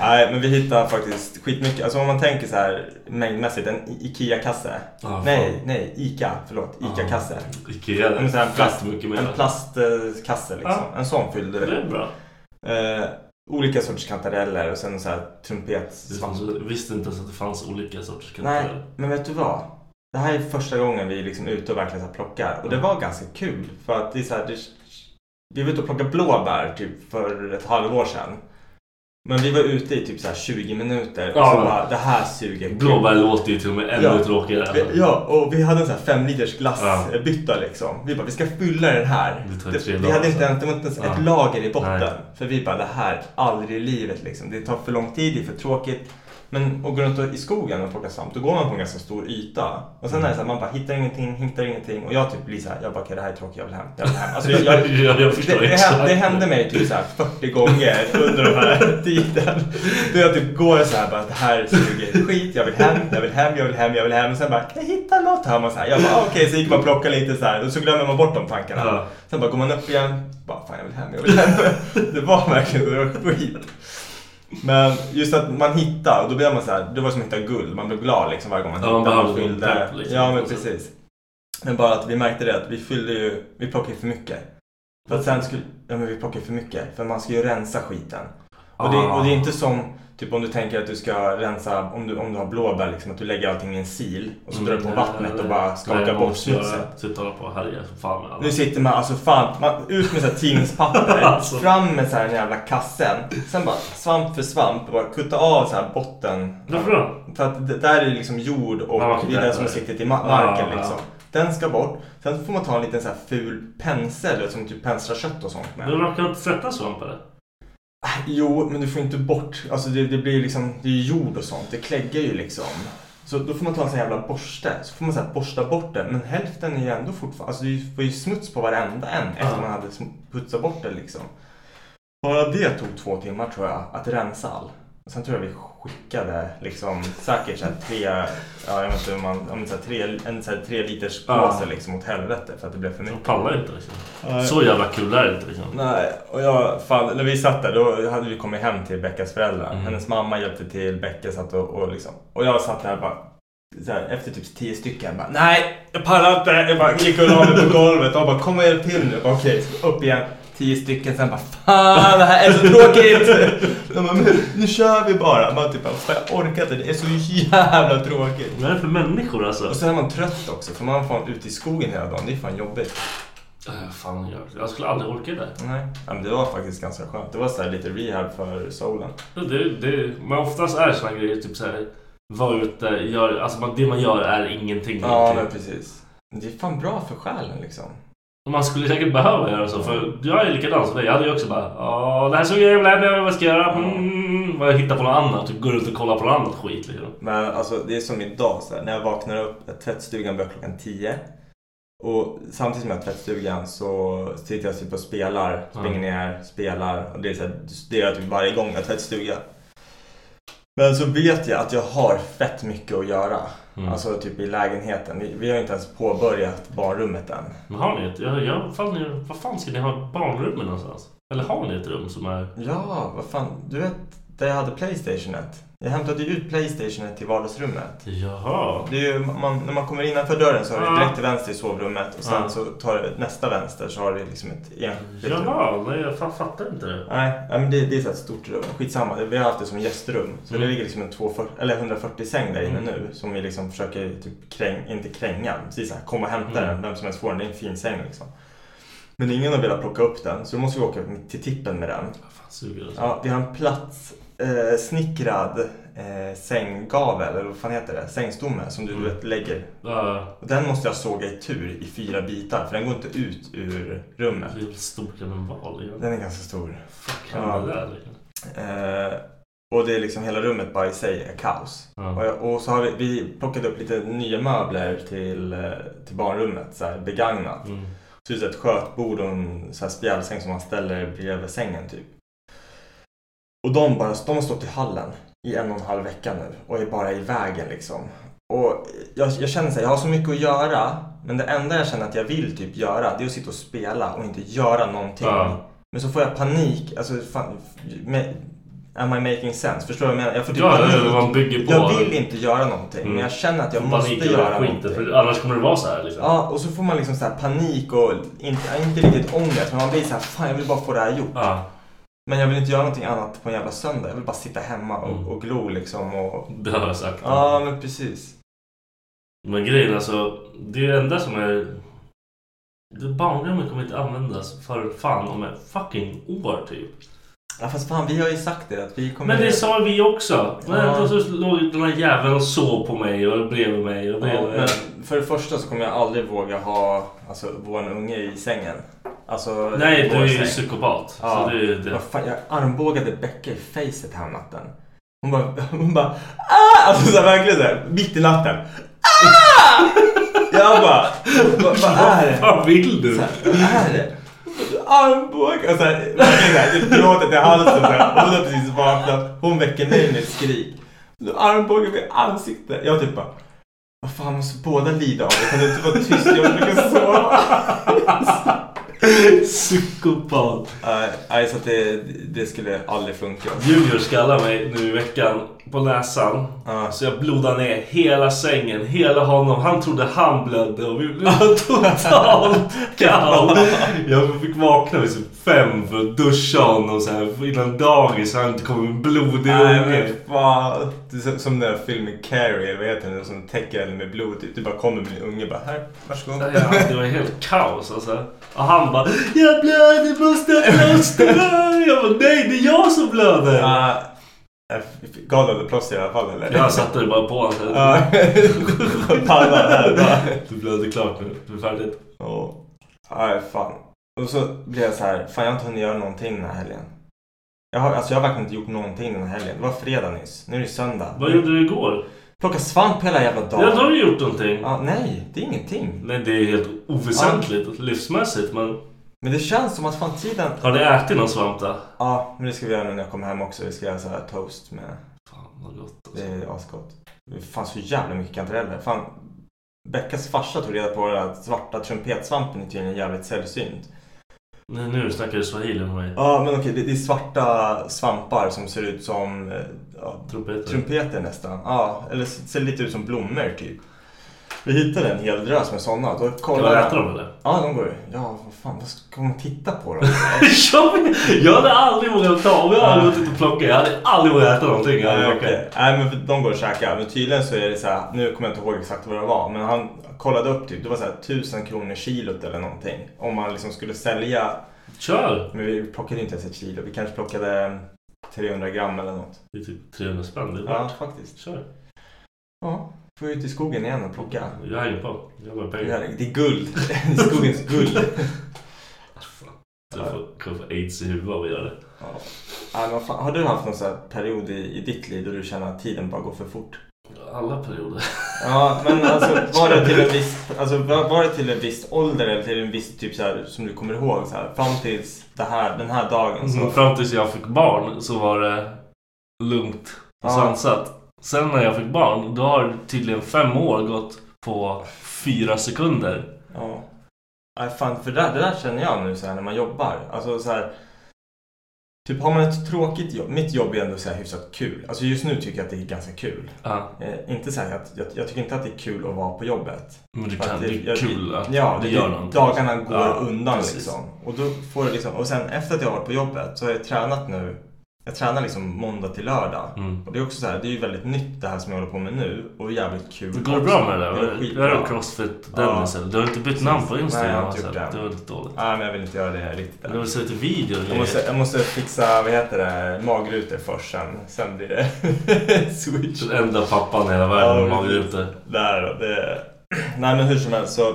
Nej, men vi hittar faktiskt skitmycket. Alltså om man tänker så här mängdmässigt, en IKEA-kasse. Ja, fan. nej, nej, ICA, förlåt. ICA-kasse. Ikea, En, här plast, mycket mer. en plastkasse liksom. Ja. En sån fyllde Det vi. är bra. Eh, olika sorters kantareller och sen så här Det trumpetsvamp. Jag visste inte ens att det fanns olika sorters Nej, kantareller. men vet du vad? Det här är första gången vi är liksom ute och verkligen så plockar. Och det var ganska kul. För att det är så här, det, vi var ute och plockade blåbär typ för ett halvår sedan. Men vi var ute i typ så här 20 minuter och Ja. så bara, det här suger. Blåbär låter ju till och med ännu Ja. tråkigare. Vi- Ja, och vi hade en sån här fem liters Ja. glassbytta liksom. Vi bara, vi ska fylla den här. Det Det, vi hade inte det var inte ens Ja. ett lager i botten. Nej. För vi bara, det här, aldrig i livet liksom. Det tar för lång tid, det är för tråkigt. Men att gå runt i skogen och plocka svamp, då går man på en ganska stor yta. Och sen är det så här, man bara hittar ingenting, hittar ingenting. Och jag typ blir så här, jag bara, okej det här är tråkigt, jag vill hem. Jag vill hem. Alltså, jag, jag, Ja, jag förstår det, det, det hände mig typ så här 40 gånger under den här tiden. Då jag typ går så här bara, det här suger skit, jag vill hem, jag vill hem, jag vill hem, jag vill hem. Och sen bara, kan jag hitta något? Hör man så här. Jag bara, okej, så gick man och plockade lite så här. Och så glömmer man bort de tankarna. Ja. Sen bara går man upp igen, bara, fan jag vill hem, jag vill hem. Det var verkligen, det var skit. Men just att man hittar, och då blir man så här, det var som att hitta guld. Man blev glad liksom varje gång man Ja, hittade. Man fyllde. liksom. Ja, men precis. Men bara att vi märkte det att vi fyllde ju, vi plockade för mycket. För att sen skulle, ja men vi plockade för mycket. För man ska ju rensa skiten. Och det, Ah. och det är inte som, typ om du tänker att du ska rensa, om du, om du har blåbär liksom, att du lägger allting i en sil. Och så drar du på vattnet och bara skakar bort smutsen. Sitta och på och härja som fan med alla. Nu sitter man, alltså fan, man, ut med så här tidningspapper, Alltså. fram med så här den jävla kassen. Sen bara svamp för svamp, bara kutta av så här botten. Varför då? För att det där är liksom jord och Ja, det är det som sitter i ma- marken Ja, ja. liksom. Den ska bort. Sen får man ta en liten så här ful pensel som typ penslar kött och sånt med. Men man kan inte tvätta svamp eller? Jo, men du får inte bort, alltså det, det blir liksom, det är jord och sånt, det kläggar ju liksom. Så då får man ta en sån jävla borste, så får man så här borsta bort det. Men hälften är ju ändå fortfarande, alltså det var ju smuts på varenda en efter man hade putsat bort det liksom. Bara det tog två timmar tror jag, att rensa all. Och sen tror jag vi skickade liksom säkert så här tre, ja jag vet inte man, ja, men så här tre, en så här tre liters Ja. påse liksom åt helvete för att det blev för Jag mycket. pallar inte liksom. Nej. Så jävla kul är det inte liksom. Nej, och jag, fan, när vi satt där då hade vi kommit hem till Beckas föräldrar. Mm. Hennes mamma hjälpte till, Becka satt och, och liksom. Och jag satt där bara, så här, efter typ tio stycken bara, nej, jag pallar inte. Jag bara gick och la mig på golvet och bara, kom och hjälp till nu. Jag bara, Okej, så upp igen. Tio stycken, sen bara, fan det här är så tråkigt. De bara, men nu kör vi bara. Man typ bara, fan, jag orkar inte, det är så jävla tråkigt. Vad är det för människor alltså? Och sen är man trött också, för man är fan ute i skogen hela dagen. Det är fan jobbigt. Äh, fan, jag, jag skulle aldrig orka det. Nej, ja, men det var faktiskt ganska skönt. Det var så här lite rehab för solen. det, det men oftast är såna grejer typ såhär, vara ute, gör, alltså det man gör är ingenting Ja, men precis. Det är fan bra för själen liksom. Man skulle säkert behöva göra så, för jag är likadan som dig. Jag hade ju också bara Ja, det här såg jag jävla hem, vad ska jag göra? Mm, vad jag hittar på något annat, typ gå runt och kolla på något annat skit liksom. Men alltså det är som idag så här, när jag vaknar upp, tvättstugan börjar klockan 10. Och samtidigt som jag har tvättstugan så sitter jag typ och spelar, springer ner, spelar. Och det är så här, det gör jag typ varje gång jag har tvättstuga. Men så vet jag att jag har fett mycket att göra. Mm. Alltså typ i lägenheten. Vi, vi har inte ens påbörjat barnrummet än. Men har ni ett, jag, jag, fan, vad fan ska ni ha barnrummen någonstans? Eller har ni ett rum som är... Ja, vad fan. Du vet där jag hade Playstationet. Jag hämtade ju ut Playstationet till vardagsrummet. Jaha. Det är ju, man, när man kommer innanför dörren så har du Ja. direkt till vänster i sovrummet och sen Ja. så tar du nästa vänster så har du liksom ett enskilt rum. Jaha, nej jag fa- fattar inte det. Nej, men det, det är ett stort rum. Skitsamma, vi har haft det som gästrum. Så Mm. det ligger liksom en 240, eller 140 säng där inne Mm. nu. Som vi liksom försöker typ kräng, inte kränga, precis så här, komma och hämta Mm. den. Vem som helst får den, det är en fin säng liksom. Men ingen har velat plocka upp den så då måste vi åka till tippen med den. Fan suger alltså. Ja, vi har en plats eh, snickrad eh, sänggavel, eller vad fan heter det? Sängstomme som du Mm. vet, lägger. Ja, Och den måste jag såga i tur i fyra bitar för den går inte ut ur rummet. hur stor kan den vara? liksom? Den är ganska stor. Fuck Ja. det där liksom? Eh, och det är liksom hela rummet bara i sig är kaos. Ja. Och, jag, och så har vi, vi plockat upp lite nya möbler till, eh, till barnrummet, så här, begagnat. Mm. Så det är ett skötbord och en så här spjälsäng som man ställer bredvid sängen typ. Och de, bara, de har stått i hallen i en och en halv vecka nu och är bara i vägen liksom. Och jag, jag känner här, jag har så mycket att göra men det enda jag känner att jag vill typ göra det är att sitta och spela och inte göra någonting. Ja. Men så får jag panik, alltså fan, med, am I making sense? Förstår du vad jag menar? Jag får typ Ja, panik. man bygger på. Jag vill inte göra någonting Mm. men jag känner att jag Får måste göra skiten, någonting. för annars kommer det vara så här liksom. Ja, och så får man liksom så här panik och inte, inte riktigt ångest men man blir så här, fan jag vill bara få det här gjort. Ja, Men jag vill inte göra någonting annat på en jävla söndag. Jag vill bara sitta hemma och, Mm. och glo liksom och... det har jag sagt. Ja, men precis. Men grejen alltså, det enda som är... Det barnrummet kommer inte användas för fan om ett fucking år typ. Ja, fast fan vi har ju sagt det att vi kommer... Men det sa vi också. Men Ja. så låg den här jäveln och sov på mig och bredvid mig. Och det, Ja, men för det första så kommer jag aldrig våga ha alltså, vår unge i sängen. Alltså, Nej, du är ju psykopat. Ja. Så det det. Fan, jag armbågade Becka i facet här natten. Hon bara, hon bara ah! Alltså så här, verkligen såhär, mitt i natten. Ah! Jag bara, vad, är det? Vad vill du? Vad är det? Armbåge! Och så här, verkligen såhär, gråtet i halsen. Så här. Hon har precis vaknat. Hon väcker mig med ett skrik. Armbågar mig i ansiktet. Jag typ bara, vad fan måste båda lida av det? Kan du inte vara tyst? Jag försöker sova. Psykopat. Nej, Nej, så att det, det skulle aldrig funka. Junior skallade mig nu i veckan på näsan. Ja. Så jag blodade ner hela sängen, hela honom. Han trodde han blödde och vi blev totalt kaos. Jag fick vakna vid typ fem för att duscha honom så här, innan dagis så han inte kom med blod i Nej ungen. men fan. Det är som- den där filmen Carrie, eller vad heter den? Som täcker henne med blod. Typ. Du bara kommer med din unge bara här, varsågod. Ja, det var helt kaos alltså. Och han bara Jag blöder, måste ha plåster. Jag bara nej det är jag som blöder. Jag gav du plåster i alla fall eller? Jag satte det bara på honom. Ja. Här bara. Du blöder klart nu, du är färdigt. Ja. Nej fan. Och så blev jag så här, fan jag har inte hunnit göra någonting den här helgen. Jag har, alltså jag har verkligen inte gjort någonting den här helgen. Det var fredag nyss. Nu är det söndag. Vad gjorde du igår? Plocka svamp hela jävla dagen. Ja, då har du gjort någonting. Ja, nej, det är ingenting. Nej, det är helt oväsentligt livsmässigt. Men Men det känns som att fan tiden... har ni ätit någon svamp då? Ja, men det ska vi göra nu när jag kommer hem också. Vi ska göra så här toast med... Fan vad gott Det alltså. är asgott. Det är fan så jävla mycket kantareller. Fan, Beckas farsa tog reda på att svarta trumpetsvampen är tydligen jävligt sällsynt. Nu, nu snackar du swahili med mig. Ja, men okej, det, det är svarta svampar som ser ut som eh, ja, Trumpeter. trumpeter nästan. Ja, eller ser lite ut som blommor typ. Vi hittade en hel drös med sådana. Då Kan man kollade äta dem eller? Ja, de går Ja, vad fan, vad ska man titta på dem? jag, jag hade aldrig vågat ta, om jag hade gått ut och plockat, jag hade aldrig vågat äta någonting. Nej, plockat. okej. Nej, men de går att käka. Men tydligen så är det så här, nu kommer jag inte ihåg exakt vad det var, men han kollade upp typ, det var så här 1000 kronor kilot eller någonting. Om man liksom skulle sälja, Kör! men vi plockade inte ens ett kilo, vi kanske plockade 300 gram eller något. Det är typ 300 spänn, det är Ja, värt. faktiskt. Kör. Ja, får ut i skogen igen och plocka. Jag hänger på. Jag har pengar. det är guld. Det är skogens guld. Du får, kommer få aids i huvudet av att göra det. Ja. Vad fan, har du haft någon sån här period i, i ditt liv då du känner att tiden bara går för fort? Alla perioder. Ja, men alltså var det till en viss, alltså, var, var det till en viss ålder eller till en viss typ så här, som du kommer ihåg så här, fram tills det här, den här dagen så... Mm, Fram tills jag fick barn så var det lugnt och Ja. sansat. Sen när jag fick barn, då har tydligen fem år gått på fyra sekunder. Ja. Nej, fan, för det där, det där känner jag nu så här, när man jobbar. Alltså så här, Typ har man ett tråkigt jobb, mitt jobb är ändå så här hyfsat kul. Alltså just nu tycker jag att det är ganska kul. Ja. Eh, inte så att, jag, jag tycker inte att det är kul att vara på jobbet. Men det, kan, att det är jag- kul att ja, du det, gör någonting. Dagarna går Ja, undan precis. liksom. Och då får det liksom, och sen efter att jag har varit på jobbet så har jag tränat nu. Jag tränar liksom måndag till lördag. Mm. Och det är också så här, det är ju väldigt nytt det här som jag håller på med nu. Och jävligt kul Det går det bra med det Det Det är. Crossfit Dennis eller? Du har inte bytt namn på Instagram? Nej, jag har inte alltså. gjort det. Det var lite dåligt. Nej, men jag vill inte göra det riktigt än. Du sett lite video. Jag måste, jag måste fixa, vad heter det, magrutor först sen. Sen blir det switch. Den enda pappan i hela världen Ja, precis. ute. Där det... Nej men hur som helst så...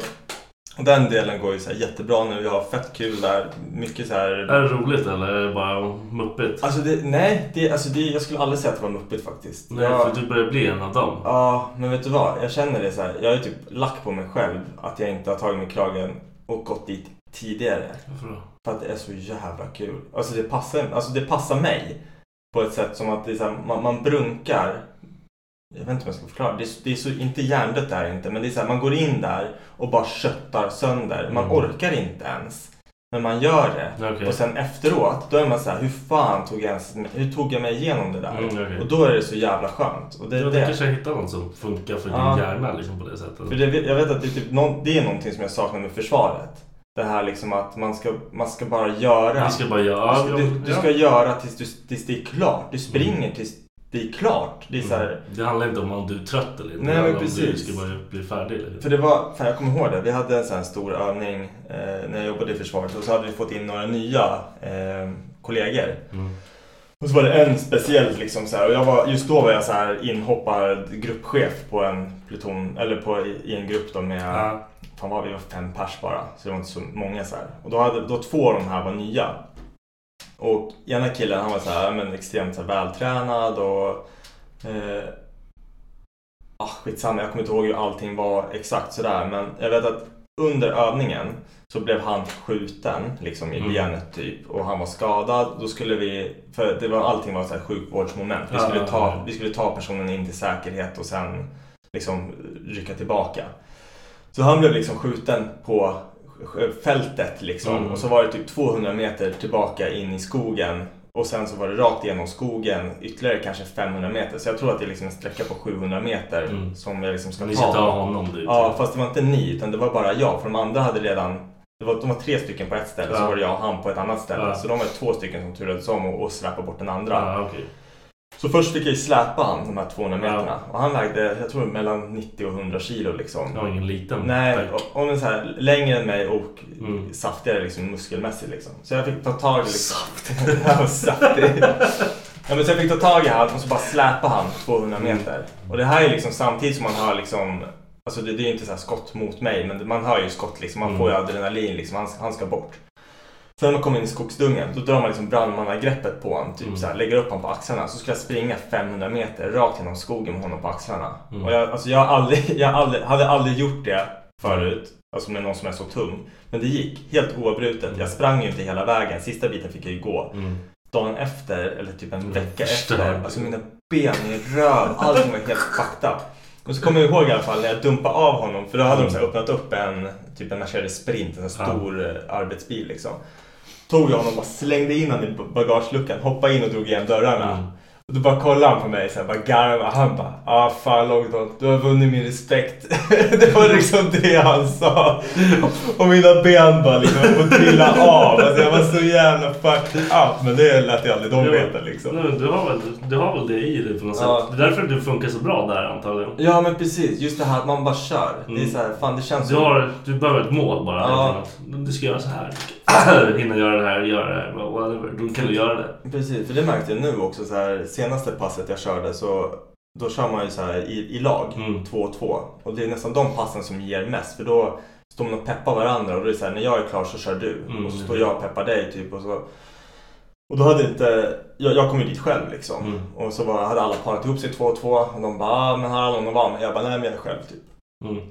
Den delen går ju så jättebra nu. Jag har fett kul där. Mycket så här... Är det roligt eller är det bara muppigt? Alltså det, nej, det, alltså det, jag skulle aldrig säga att det var muppigt faktiskt. Nej, jag, för du börjar bli en av dem. Ja, men vet du vad? Jag känner det så här. Jag är typ lack på mig själv att jag inte har tagit mig kragen och gått dit tidigare. Varför då? För att det är så jävla kul. Alltså det passar, alltså det passar mig. På ett sätt som att det är så här, man, man brunkar. Jag vet inte om jag ska förklara. Det är, det är så, inte hjärndött är det inte. Men det är så här, man går in där och bara köttar sönder. Man Mm. orkar inte ens. Men man gör det. Okej. Och sen efteråt, då är man så här, hur fan tog jag ens, hur tog jag mig igenom det där? Mm, okej. Och då är det så jävla skönt. Och det, Jag det. kanske hittar något som funkar för Ja. din hjärna liksom på det sättet. För det, jag vet att det är, typ, någon, det är någonting som jag saknar med försvaret. Det här liksom att man ska, man ska bara göra. Vi ska bara göra... Alltså, ja, du, du ja. ska göra tills, du, tills det är klart. Du springer tills det är klart. Det är så här, Mm. Det handlar inte om om du är trött eller inte. Nej, men handlar om Du precis. ska bara bli färdig. Eller? För det var, fan jag kommer ihåg det. Vi hade en sån här stor övning eh, när jag jobbade i försvaret. Och så hade vi fått in några nya eh, kollegor. Mm. Och så var det en speciell liksom så här, och jag var, just då var jag så här inhoppad gruppchef på en pluton, eller på, i, en grupp då med, Ja. fan vad vi var fem pers bara. Så det var inte så många så här. Och då hade, då två av de här var nya. Och ena killen han var så här, men extremt så här, vältränad och eh, ah, skitsamma, jag kommer inte ihåg hur allting var exakt sådär. Men jag vet att under övningen så blev han skjuten liksom i Mm. benet typ och han var skadad. Då skulle vi, för det var, allting var så här sjukvårdsmoment. Vi skulle, ta, vi skulle ta personen in till säkerhet och sen liksom rycka tillbaka. Så han blev liksom skjuten på fältet liksom. Mm. Och så var det typ 200 meter tillbaka in i skogen. Och sen så var det rakt igenom skogen ytterligare kanske 500 meter. Så jag tror att det är liksom en sträcka på 700 meter Mm. som jag liksom ska Ni ta. ska ta honom dit. Ja, fast det var inte ni utan det var bara jag. För de andra hade redan det var, de var tre stycken på ett ställe så Ja. var det jag och han på ett annat ställe. Ja. Så de var två stycken som turades om och, och släpade bort den andra. Ja, okej. Så först fick jag ju släpa han de här 200 Ja. meterna. Och han vägde, jag tror mellan 90 och 100 kilo liksom. Har ingen liten Nej, och, och men så här, längre än mig och Mm. saftigare liksom, muskelmässigt liksom. Så jag fick ta tag i liksom... Saftig? ja, saftig. Ja, men så jag fick ta tag i han och så bara släpa han 200 Mm. meter. Och det här är liksom samtidigt som man hör liksom... Alltså det, det är ju inte så här skott mot mig men man hör ju skott liksom. Man Mm. får ju adrenalin liksom. Han, han ska bort. Sen när man kommer in i skogsdungen då drar man liksom brandmannagreppet på honom. Typ Mm. så här, lägger upp honom på axlarna. Så ska jag springa 500 meter rakt genom skogen med honom på axlarna. Mm. Och jag, alltså jag, aldrig, jag aldrig, hade aldrig gjort det förut. Alltså med någon som är så tung. Men det gick helt oavbrutet. Jag sprang ju inte hela vägen. Sista biten fick jag ju gå. Mm. Dagen efter, eller typ en Mm, vecka efter. Alltså mina ben, min röv, allting var helt fucked up. Och så kommer jag ihåg i alla fall när jag dumpade av honom. För då hade de så här öppnat upp en, typ en Mercedes Sprint, en här Ja. stor eh, arbetsbil liksom. Tog jag honom och slängde in honom i bagageluckan, hoppade in och drog igen dörrarna. Mm. Mm. Då bara kollade han på mig så här, bara garvade. Han bara, ah fan Longdon, du har vunnit min respekt. det var liksom det han sa. Och mina ben bara liksom och trilla av. Alltså jag var så jävla fucked up. Men det lät ju aldrig de Jo, veta liksom. nej, Du har, väl, du har väl det i dig på något Ja. sätt. Det är därför du funkar så bra där antagligen. Ja men precis, just det här att man bara kör. Det är Mm. så här, fan det känns Du, har, du behöver ett mål bara. Ja. Att Du ska göra så här. Hinna göra det här, göra det här. Whatever. Då kan du göra det. Precis, för det märkte jag nu också så här, senaste passet jag körde så då kör man ju så här i, i lag, Mm. två och två. Och det är nästan de passen som ger mest för då står man och peppar varandra och då är det så här, när jag är klar så kör du. Mm, och så står jag och peppar dig typ och så. Och då hade inte, jag, jag kom ju dit själv liksom. Mm. Och så var, hade alla parat ihop sig två och två och de bara, ah, men här har någon att vara med. Jag bara, nej men jag är själv typ. Mm.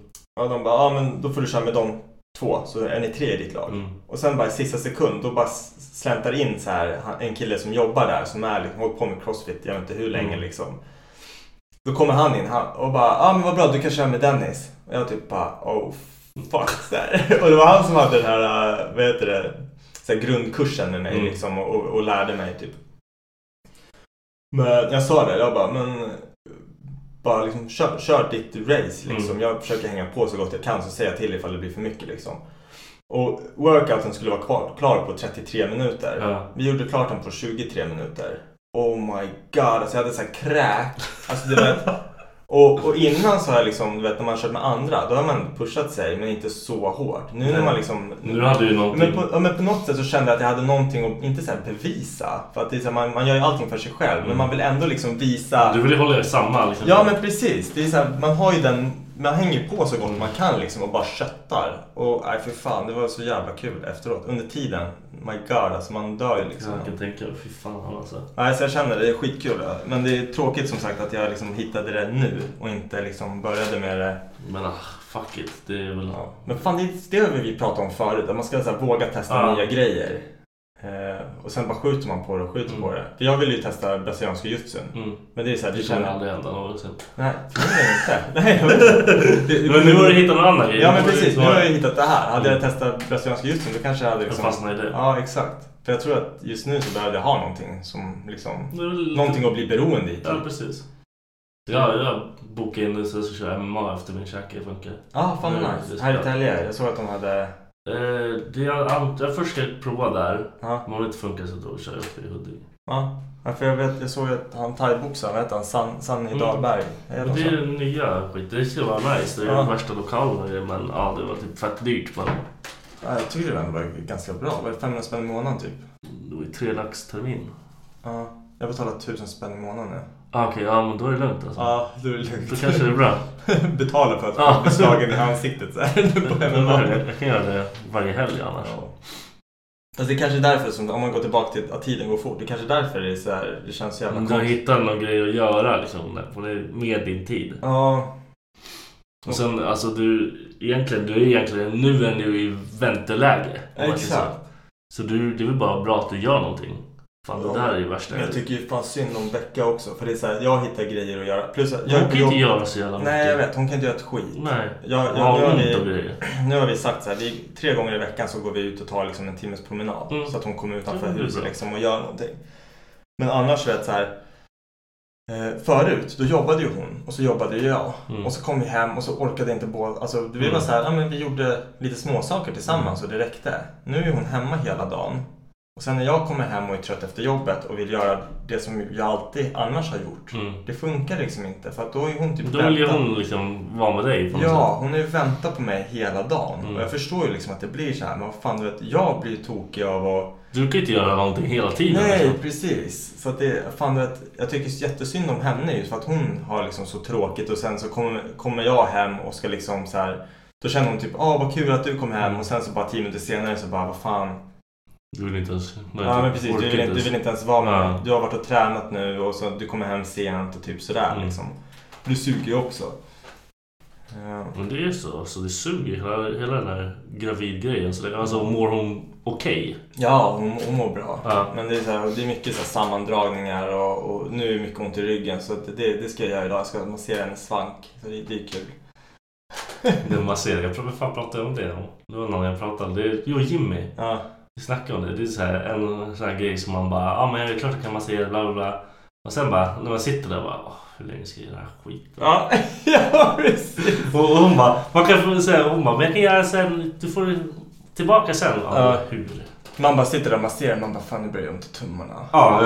Och de bara, ah, men då får du köra med de två så är ni tre i ditt lag. Mm. Och sen bara i sista sekund då bara släntar in så här en kille som jobbar där som är liksom, hållit på med crossfit, jag vet inte hur länge Mm. liksom. Då kommer han in han, och bara, ja ah, men vad bra du kan köra med Dennis. Och jag typ bara, oh fuck. Och det var han som hade den här, äh, vad heter det, så här, grundkursen med mig Mm. liksom och, och, och lärde mig typ. Men jag sa det, jag bara men bara liksom kör, kör ditt race liksom. Mm. Jag försöker hänga på så gott jag kan så säger jag till ifall det blir för mycket liksom. Och workouten skulle vara kvar, klar på 33 minuter. Ja. Vi gjorde klart den på 23 minuter. Oh my god, alltså jag hade så här kräk. Alltså du vet. Och, och innan så har jag liksom, vet när man kört med andra, då har man pushat sig men inte så hårt. Nu när man liksom... Nu hade du någonting. Men på, men på något sätt så kände jag att jag hade någonting att, inte så här bevisa. För att det är så här, man, man gör ju allting för sig själv. Men man vill ändå liksom visa... Du vill ju hålla er samma liksom. Ja men precis. Det är så här, man har ju den, man hänger på så gott man kan liksom och bara köttar. Och nej för fan, det var så jävla kul efteråt. Under tiden, my god alltså man dör ju liksom. Jag kan tänka mig, fy fan alltså. Nej, så jag känner det är skitkul. Men det är tråkigt som sagt att jag liksom hittade det nu och inte liksom började med det. Men ah, fuck it. Det är väl... Ja. Men fan, det, det har vi pratat om förut. Att man ska så här, våga testa Ja. nya grejer. Eh, och sen bara skjuter man på det och skjuter Mm. på det. För jag vill ju testa brasiliansk jujutsu. Mm. Men det är så här, Det det kommer känner... aldrig hända någonsin. Nej. Nej, jag inte. Det- Men nu har du hittat någon annan grej. Ja men precis, nu har jag hittat det här. Hade jag testat brasiliansk jujutsu då kanske jag hade liksom... Jag fastnar i det. Ja, exakt. För jag tror att just nu så behöver jag ha någonting som liksom... Lite- Någonting att bli beroende i. typ. Ja, precis. Ja, jag bokar in det så jag ska köra MMA efter min käke funkar. Ja, fan vad Mm, nice. Här i Tälje, jag såg att de hade... Eh, det jag, an- jag först ska prova där. Ja, om det inte funkar så då kör jag upp i Huddinge. ja. ja för jag, vet, jag såg att han thaiboxaren, vad heter han? San, Sanny Mm. Dahlberg. Är det Men det är nya skit. Det ska vara nice. Det är Ja. den värsta lokalen grejer, men ja, det var typ fett dyrt. Men Ja, jag tycker det ändå var ganska bra. Var det 500 spänn i månaden typ? det var ju tre lax termin. Ja. Jag betalar 1000 spänn i månaden nu. Ah, Okej, ja men då är det lugnt alltså. Ja, då är det lugnt. Då kanske det är bra. Betala för att Ja. bli slagen i ansiktet så här. på Jag, kan göra det varje helg annars. Ja. Fast det är kanske är därför som, om man går tillbaka till att tiden går fort, det är kanske är därför det är så här, det känns så jävla Men du har konstigt. hittat någon grej att göra liksom, det- med din tid. Ja. Och sen alltså du, egentligen, du är egentligen, nu är du i vänteläge. Exakt. Så du, det är väl bara bra att du gör någonting. Fan det Ja. där är ju värsta. Men jag tycker ju fan synd om Becka också, för det är så här, jag hittar grejer att göra. Plus att Hon jag, kan ju inte göra så jävla mycket. Nej, jag vet. Hon kan inte göra ett skit. Nej. Jag, jag, Hon nu, har vi, nu har vi sagt så här, vi, tre gånger i veckan så går vi ut och tar liksom en timmes promenad. Mm. Så att hon kommer utanför Ja, huset liksom och gör någonting. Men annars vet så här. Eh, förut, då jobbade ju hon och så jobbade ju jag. Mm. Och så kom vi hem och så orkade inte båda. Alltså vi var Mm. så här, ja men vi gjorde lite småsaker tillsammans och det räckte. Nu är hon hemma hela dagen. Och sen när jag kommer hem och är trött efter jobbet och vill göra det som jag alltid annars har gjort. Mm. Det funkar liksom inte för att då är hon typ Då vill ju hon liksom vara med dig på något Ja, hon har ju väntat på mig hela dagen. Mm. Och jag förstår ju liksom att det blir så här. Men vad fan, du vet, jag blir ju tokig av att... sätt. Du kan ju inte göra någonting hela tiden. Nej, liksom. precis. Så att det, fan, du vet, jag tycker jättesynd om henne just för att hon har liksom så tråkigt och sen så kommer, kommer jag hem och ska liksom så här. Då känner hon typ, ah vad kul att du kom hem och sen så bara tio minuter senare så bara, vad fan. Du vill inte ens... Nej, Ja men precis, du vill, inte, du vill inte ens vara med Ja. Du har varit och tränat nu och så du kommer hem sent och typ sådär Mm. liksom. Du suger ju också. Ja. Men det är så. Alltså, det suger hela, hela den här gravidgrejen. Så det, alltså mår hon okej? Ja, hon, hon mår bra. Ja. Men det är, så här, det är mycket så här sammandragningar och, och nu är det mycket ont i ryggen. Så det, det ska jag göra idag. Jag ska massera hennes svank. Så det, det är kul. Den masserar. Jag pratade, fan pratade om det? Det var någon jag pratade Det är, jo, Jimmy. Ja, Vi snackade om det. Det är så här, en sån här grej som man bara, ja ah, men jag är klart kan massera, bla bla bla. Och sen bara, när man sitter där bara, hur länge ska jag göra den här skiten? ja, ja precis. Och och hon bara, man kan säga, hon bara, men jag kan göra sen, du får tillbaka sen. Ja, Ja. hur? Man bara sitter där och masserar. Man bara, fan nu börjar jag ont i tummarna. Ja,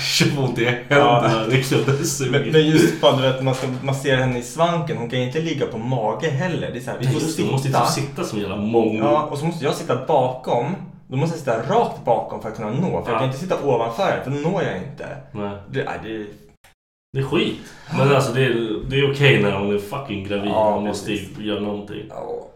tjoff ont i händerna liksom. Det Men, men just fan, du vet, man ska massera henne i svanken. Hon kan ju inte ligga på mage heller. Det är så här, vi Nej, får just det, du måste sitta. ju sitta som en jävla mongo. Ja, och så måste jag sitta bakom. Då måste jag sitta rakt bakom för att kunna nå. För jag Ja. kan inte sitta ovanför henne, för då når jag inte. Nej, Det, nej, det, det är skit. Men alltså det är, det är okej när hon är fucking gravid. Ja, måste ju precis. göra någonting. ja.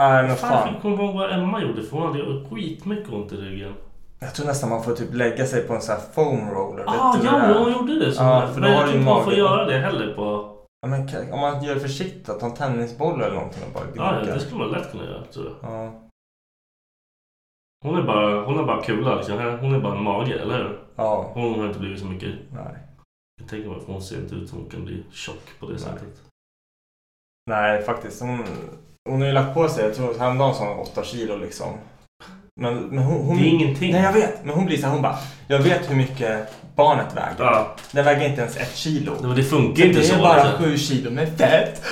Nej, men Fan, fan. jag kommer ihåg vad Emma gjorde för hon hade skitmycket ont i ryggen. Jag tror nästan man får typ lägga sig på en sån här foam roller. Ah, ja, det är? hon gjorde det. Som Ja, det. för men jag tror inte man får göra det heller på... Ja, men om man gör försiktigt, att ta en tennisboll eller någonting och bara Ja, ja, gnugga. det skulle man lätt kunna göra tror jag. Ja. Hon är bara, hon är bara kula liksom. Hon är bara en mage, eller hur? ja. Hon har inte blivit så mycket. Nej. Jag tänker att hon ser inte ut som hon kan bli tjock på det Nej. sättet. Nej, faktiskt. Hon, hon har ju lagt på sig, jag tror häromdagen sa hon 8 kilo liksom. Men, men hon, hon, Det är ingenting. Nej jag vet. Men hon blir så här, hon bara. Jag vet hur mycket barnet väger. Ja. Den väger inte ens ett kilo. Nej, men det funkar Så inte det så. är bara liksom. sju kilo med fett.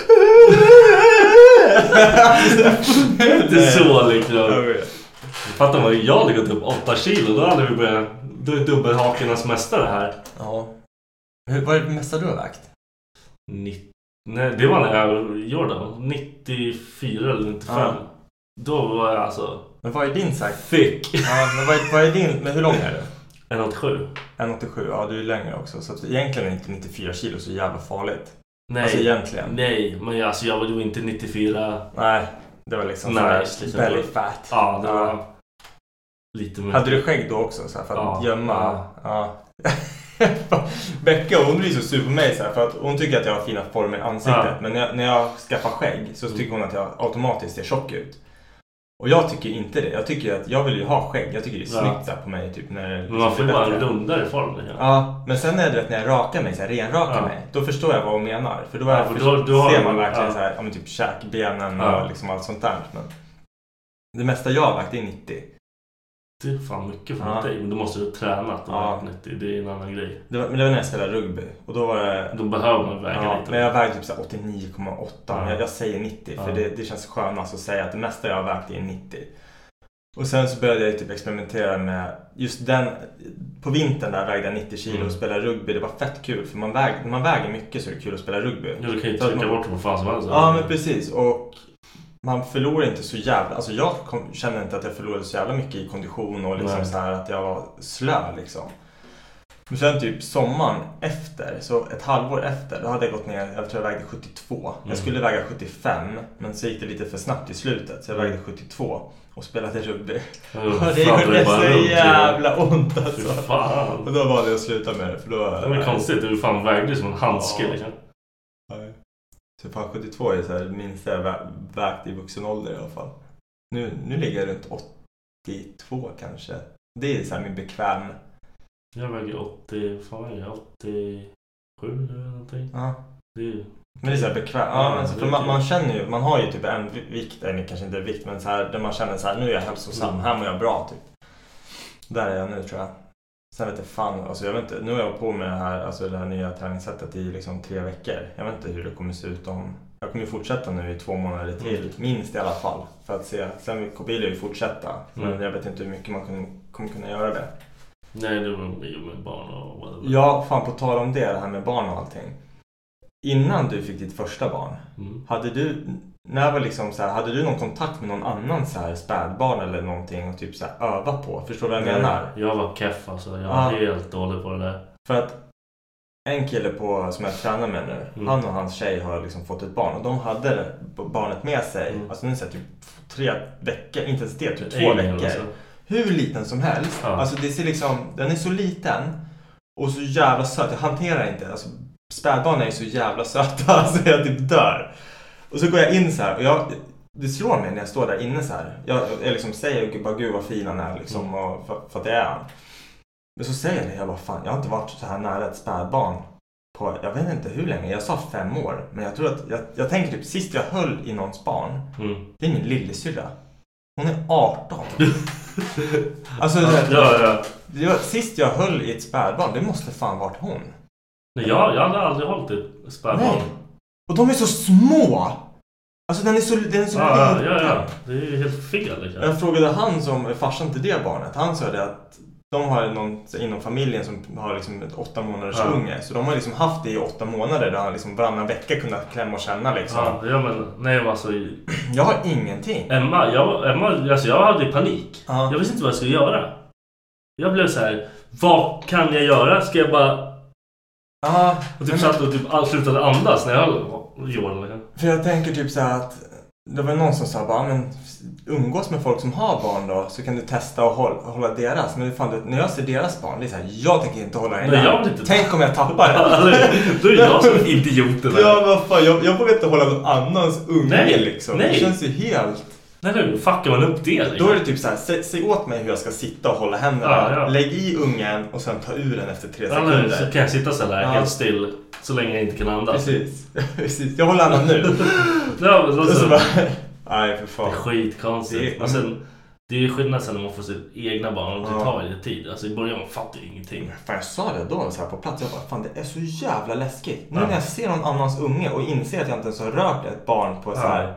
Inte så liksom. Jag vet. Fattar man, jag hade gått upp 8 kilo. Då hade vi börjat... Då är dubbelhakornas mästare här. Ja. Hur, vad är det mesta du har vägt? 90, nej, det var när jag gjorde det. 94 eller 95. Ja. Då var jag alltså Men vad är din sagt? thick. Ja, men vad är, vad är din? Men hur lång är du? 1,87. 1,87. Ja, du är längre också. Så att egentligen är inte 94 kilo så jävla farligt. Nej. Alltså egentligen. Nej, men jag, alltså, jag var ju inte 94. Nej. Det var liksom Nej, sådär belly fat. Ja, det var lite mer. Hade du skägg då också så här, för att Ja, gömma? Ja. Becka hon blir så sur på mig så här, för att hon tycker att jag har fina former i ansiktet. Ja. Men när jag, när jag skaffar skägg så tycker hon att jag automatiskt ser tjock ut. Och jag tycker inte det. Jag tycker att jag vill ju ha skägg. Jag tycker det är Ja. snyggt här, på mig. Typ, när det Men man får ju bara en rundare form. Liksom. Ja, men sen är det vet, när jag rakar mig, så här, renrakar Ja. mig. Då förstår jag vad hon menar. För då, Ja, för då- då ser man verkligen ja. så här, ja, men typ käkbenen Ja. och liksom allt sånt där. Men det mesta jag har vägt är 90. Det är fan mycket för Ja. dig. Men då måste du ha tränat och Ja. ja. 90. Det är en annan grej. Det var, men det var när jag spelade rugby. Och då var det... Då behöver man väga Ja, lite. men jag vägde typ så här 89,8. Ja. Jag, jag säger 90 för Ja. det, det känns skönast att säga att det mesta jag har vägt är 90. Och sen så började jag typ experimentera med just den. På vintern där vägde jag 90 kilo Mm. och spelade rugby. Det var fett kul för man, väg, när man väger mycket så är det kul att spela rugby. Ja, du kan ju trycka man- bort på fan som helst. Ja men precis och man förlorar inte så jävla, alltså jag kom, känner inte att jag förlorade så jävla mycket i kondition och liksom Nej. så här att jag var slö liksom. Men sen typ sommaren efter, så ett halvår efter, då hade jag gått ner, jag tror jag vägde 72. Mm. Jag skulle väga 75 men så gick det lite för snabbt i slutet så jag Mm. vägde 72 och spelade rugby. Och fan, det gjorde bara så runt, jävla ont alltså. fan. Och då valde jag att sluta med det för då... Det var konstigt. Du fan vägde som en handske Ja. liksom. Så fan 72 är så här minsta jag vä- vägt i vuxen ålder i alla fall. Nu, nu ligger jag runt 82 kanske. Det är så här min bekväm... Jag väger 80... Fan vad är jag? 87 eller någonting. Ja. Det är. Men det är så här bekväm. Ja, men så, för man, man känner ju, man har ju typ en vi- vikt, eller kanske inte vikt, men så här där man känner så här, nu är jag hälsosam, Mm. här mår jag bra typ. Där är jag nu tror jag. Sen vet jag fan, alltså jag vet inte, nu har jag på med det här, alltså det här nya träningssättet i liksom tre veckor. Jag vet inte hur det kommer se ut om, jag kommer ju fortsätta nu i två månader till, Mm. minst i alla fall. För att se, sen vill jag ju fortsätta, men Mm. jag vet inte hur mycket man kommer, kommer kunna göra det. Nej, det var ju med barn och whatever. Ja, fan på tal om det, det här med barn och allting. Innan du fick ditt första barn, Mm. hade du, när var liksom så här, hade du någon kontakt med någon annan så här spädbarn eller någonting och typ så här öva på? Förstår du vad jag menar? Jag var keff alltså. Jag Ja. var helt dålig på det där. För att en kille på, som jag tränar med nu, Mm. han och hans tjej har liksom fått ett barn och de hade barnet med sig, Mm. alltså nu säger typ tre veckor, inte ens det, typ två veckor. alltså. Hur liten som helst. Ja. Alltså det ser liksom, den är så liten och så jävla söt. Jag hanterar inte, alltså spädbarn är ju så jävla söta alltså jag typ dör. Och så går jag in så här och jag, det slår mig när jag står där inne så här. Jag, jag liksom säger bara gud vad fin han är liksom, Mm. och för, för att det är han. Men så säger jag det, jag bara fan jag har inte varit så här nära ett spädbarn på, jag vet inte hur länge, jag sa fem år. Men jag tror att, jag, jag tänker typ sist jag höll i någons barn, Mm. det är min lillasyrra. Hon är 18. alltså Ja, ja, ja. sist jag höll i ett spädbarn, det måste fan varit hon. Nej, jag, jag hade aldrig hållit ett spädbarn. Nej. Och de är så små! Alltså den är så, den är så Ja, ja, liten. ja, ja. Det är ju helt fel liksom. Jag frågade han som är farsan till det barnet. Han sa det att de har någon inom familjen som har liksom ett åtta månaders Ja. unge. Så de har liksom haft det i åtta månader där han liksom varannan vecka kunnat klämma och känna liksom. Ja, ja men nej men alltså. Jag har ingenting. Emma, jag, Emma, alltså jag hade panik. Ja. Jag visste inte vad jag skulle göra. Jag blev så här. Vad kan jag göra? Ska jag bara... Ja, Och typ men- satt och typ all- slutade andas när jag höll Johan. Liksom. För jag tänker typ så att det var någon som sa bara, men umgås med folk som har barn då så kan du testa att hålla, hålla deras. Men fan, du, när jag ser deras barn, det är så här, jag tänker inte hålla den Nej, jag inte- Tänk om jag tappar den. Då är jag som idioten. Ja, vad fan, jag, jag vågar inte hålla någon annans unge Nej, liksom. nej. Det känns ju helt... Nej, nu fuckar man upp det. Liksom. Då är det typ så här, sä, säg åt mig hur jag ska sitta och hålla händerna. Ja, ja. Lägg i ungen och sen ta ur den efter tre Ja, nu, sekunder. så kan jag sitta så där Ja. helt still så länge jag inte kan andas. Precis. Precis. Jag håller andan nu. Ja, men alltså, så bara... Nej, för det fan. är skitkonstigt. Det är- Och sen, Det är skillnad sen när man får sitt egna barn och det Ja. tar lite tid. Alltså i början fattar jag ingenting. Fan, jag sa det då så här på plats. Jag bara, fan det är så jävla läskigt. Nu när jag ser någon annans unge och inser att jag inte ens har rört ett barn på så här.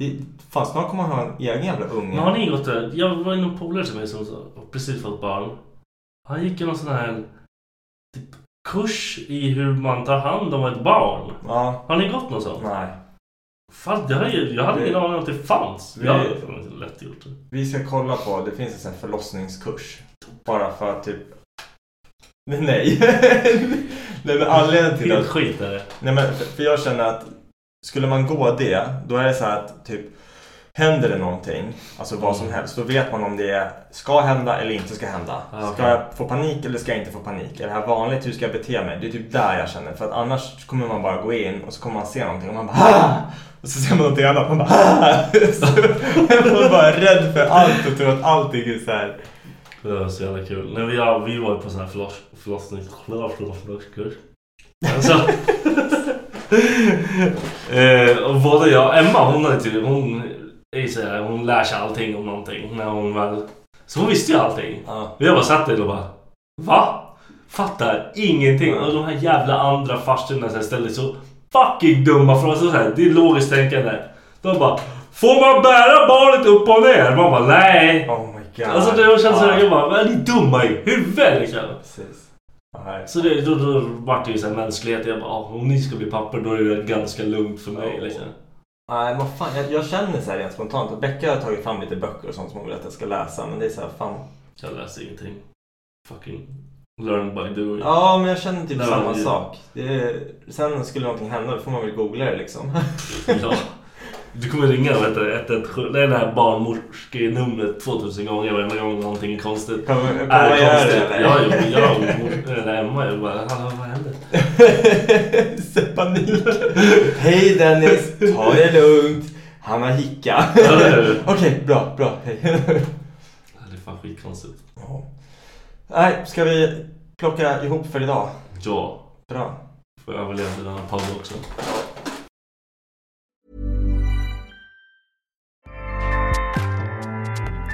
Det, fan snart kommer man ha en egen jävla unge. Men har ni gått där? Jag var en polare till mig som precis fått barn. Han gick en sån här typ, kurs i hur man tar hand om ett barn. Ja, Har ni gått någon sån? nej. Fan, det har jag, hade ingen Vi- aning om att det fanns. vi- Jag hade lätt gjort det. Vi ska kolla på, det finns en sån här förlossningskurs. Bara för att typ... Nej. nej men anledningen till Helt att... skit är det. Nej men för, för jag känner att skulle man gå det, då är det så här att typ Händer det någonting, alltså vad som Mm. helst, då vet man om det ska hända eller inte ska hända. Ah, Ska okej. jag få panik eller ska jag inte få panik? Är det här vanligt? Hur ska jag bete mig? Det är typ där jag känner. För att annars kommer man bara gå in och så kommer man se någonting och man bara "Ah!" Och så ser man någonting annat och man bara "Ah!" så Man är bara rädd för allt och tror att allting är så här. Det var så jävla kul. Nej, vi, ja, vi var på sån här förloss, förlossnings... Förlossningskurs. Alltså... eh, och både jag och Emma, hon är typ... Hon är så här, hon lär sig allting om någonting när hon väl... Så hon visste ju allting. Ja. Och jag bara satt där och bara... Va? Fattar ingenting. Ja. Och de här jävla andra farstorna så här ställde så fucking dumma frågor. Så här, det är logiskt tänkande. De bara... Får man bära barnet upp och ner? Man bara nej. Oh my god. Alltså det känns som Ja, jag bara, är ni dumma i huvudet liksom? Precis. Så det, då, då vart det ju så här mänsklighet. Jag bara, ah, om ni ska bli pappor då är det ganska lugnt för mig Ja. liksom. Nej, vad fan, jag, jag känner så här rent spontant att Becka har tagit fram lite böcker och sånt som hon vill att jag ska läsa. Men det är så här, fan. Jag läser ingenting. Fucking learn by doing. Ja, men jag känner typ samma men- sak. Det är, sen skulle någonting hända, då får man väl googla det liksom. Ja. Du kommer ringa vad heter det, 117. Det är det här barnmorskenumret 2000 gånger varje gång någonting är konstigt. Kommer Är kommer man det göra konstigt? det Ja, jag och mor- eller Emma jag bara, hallå vad händer? Panik. Hej Dennis, ta det lugnt. Han har hicka. Ja, är. Okej, bra, bra. Hej. Det är fan skitkonstigt. Ja. Nej, ska vi plocka ihop för idag? Ja, Bra. får jag överleva den här podden också.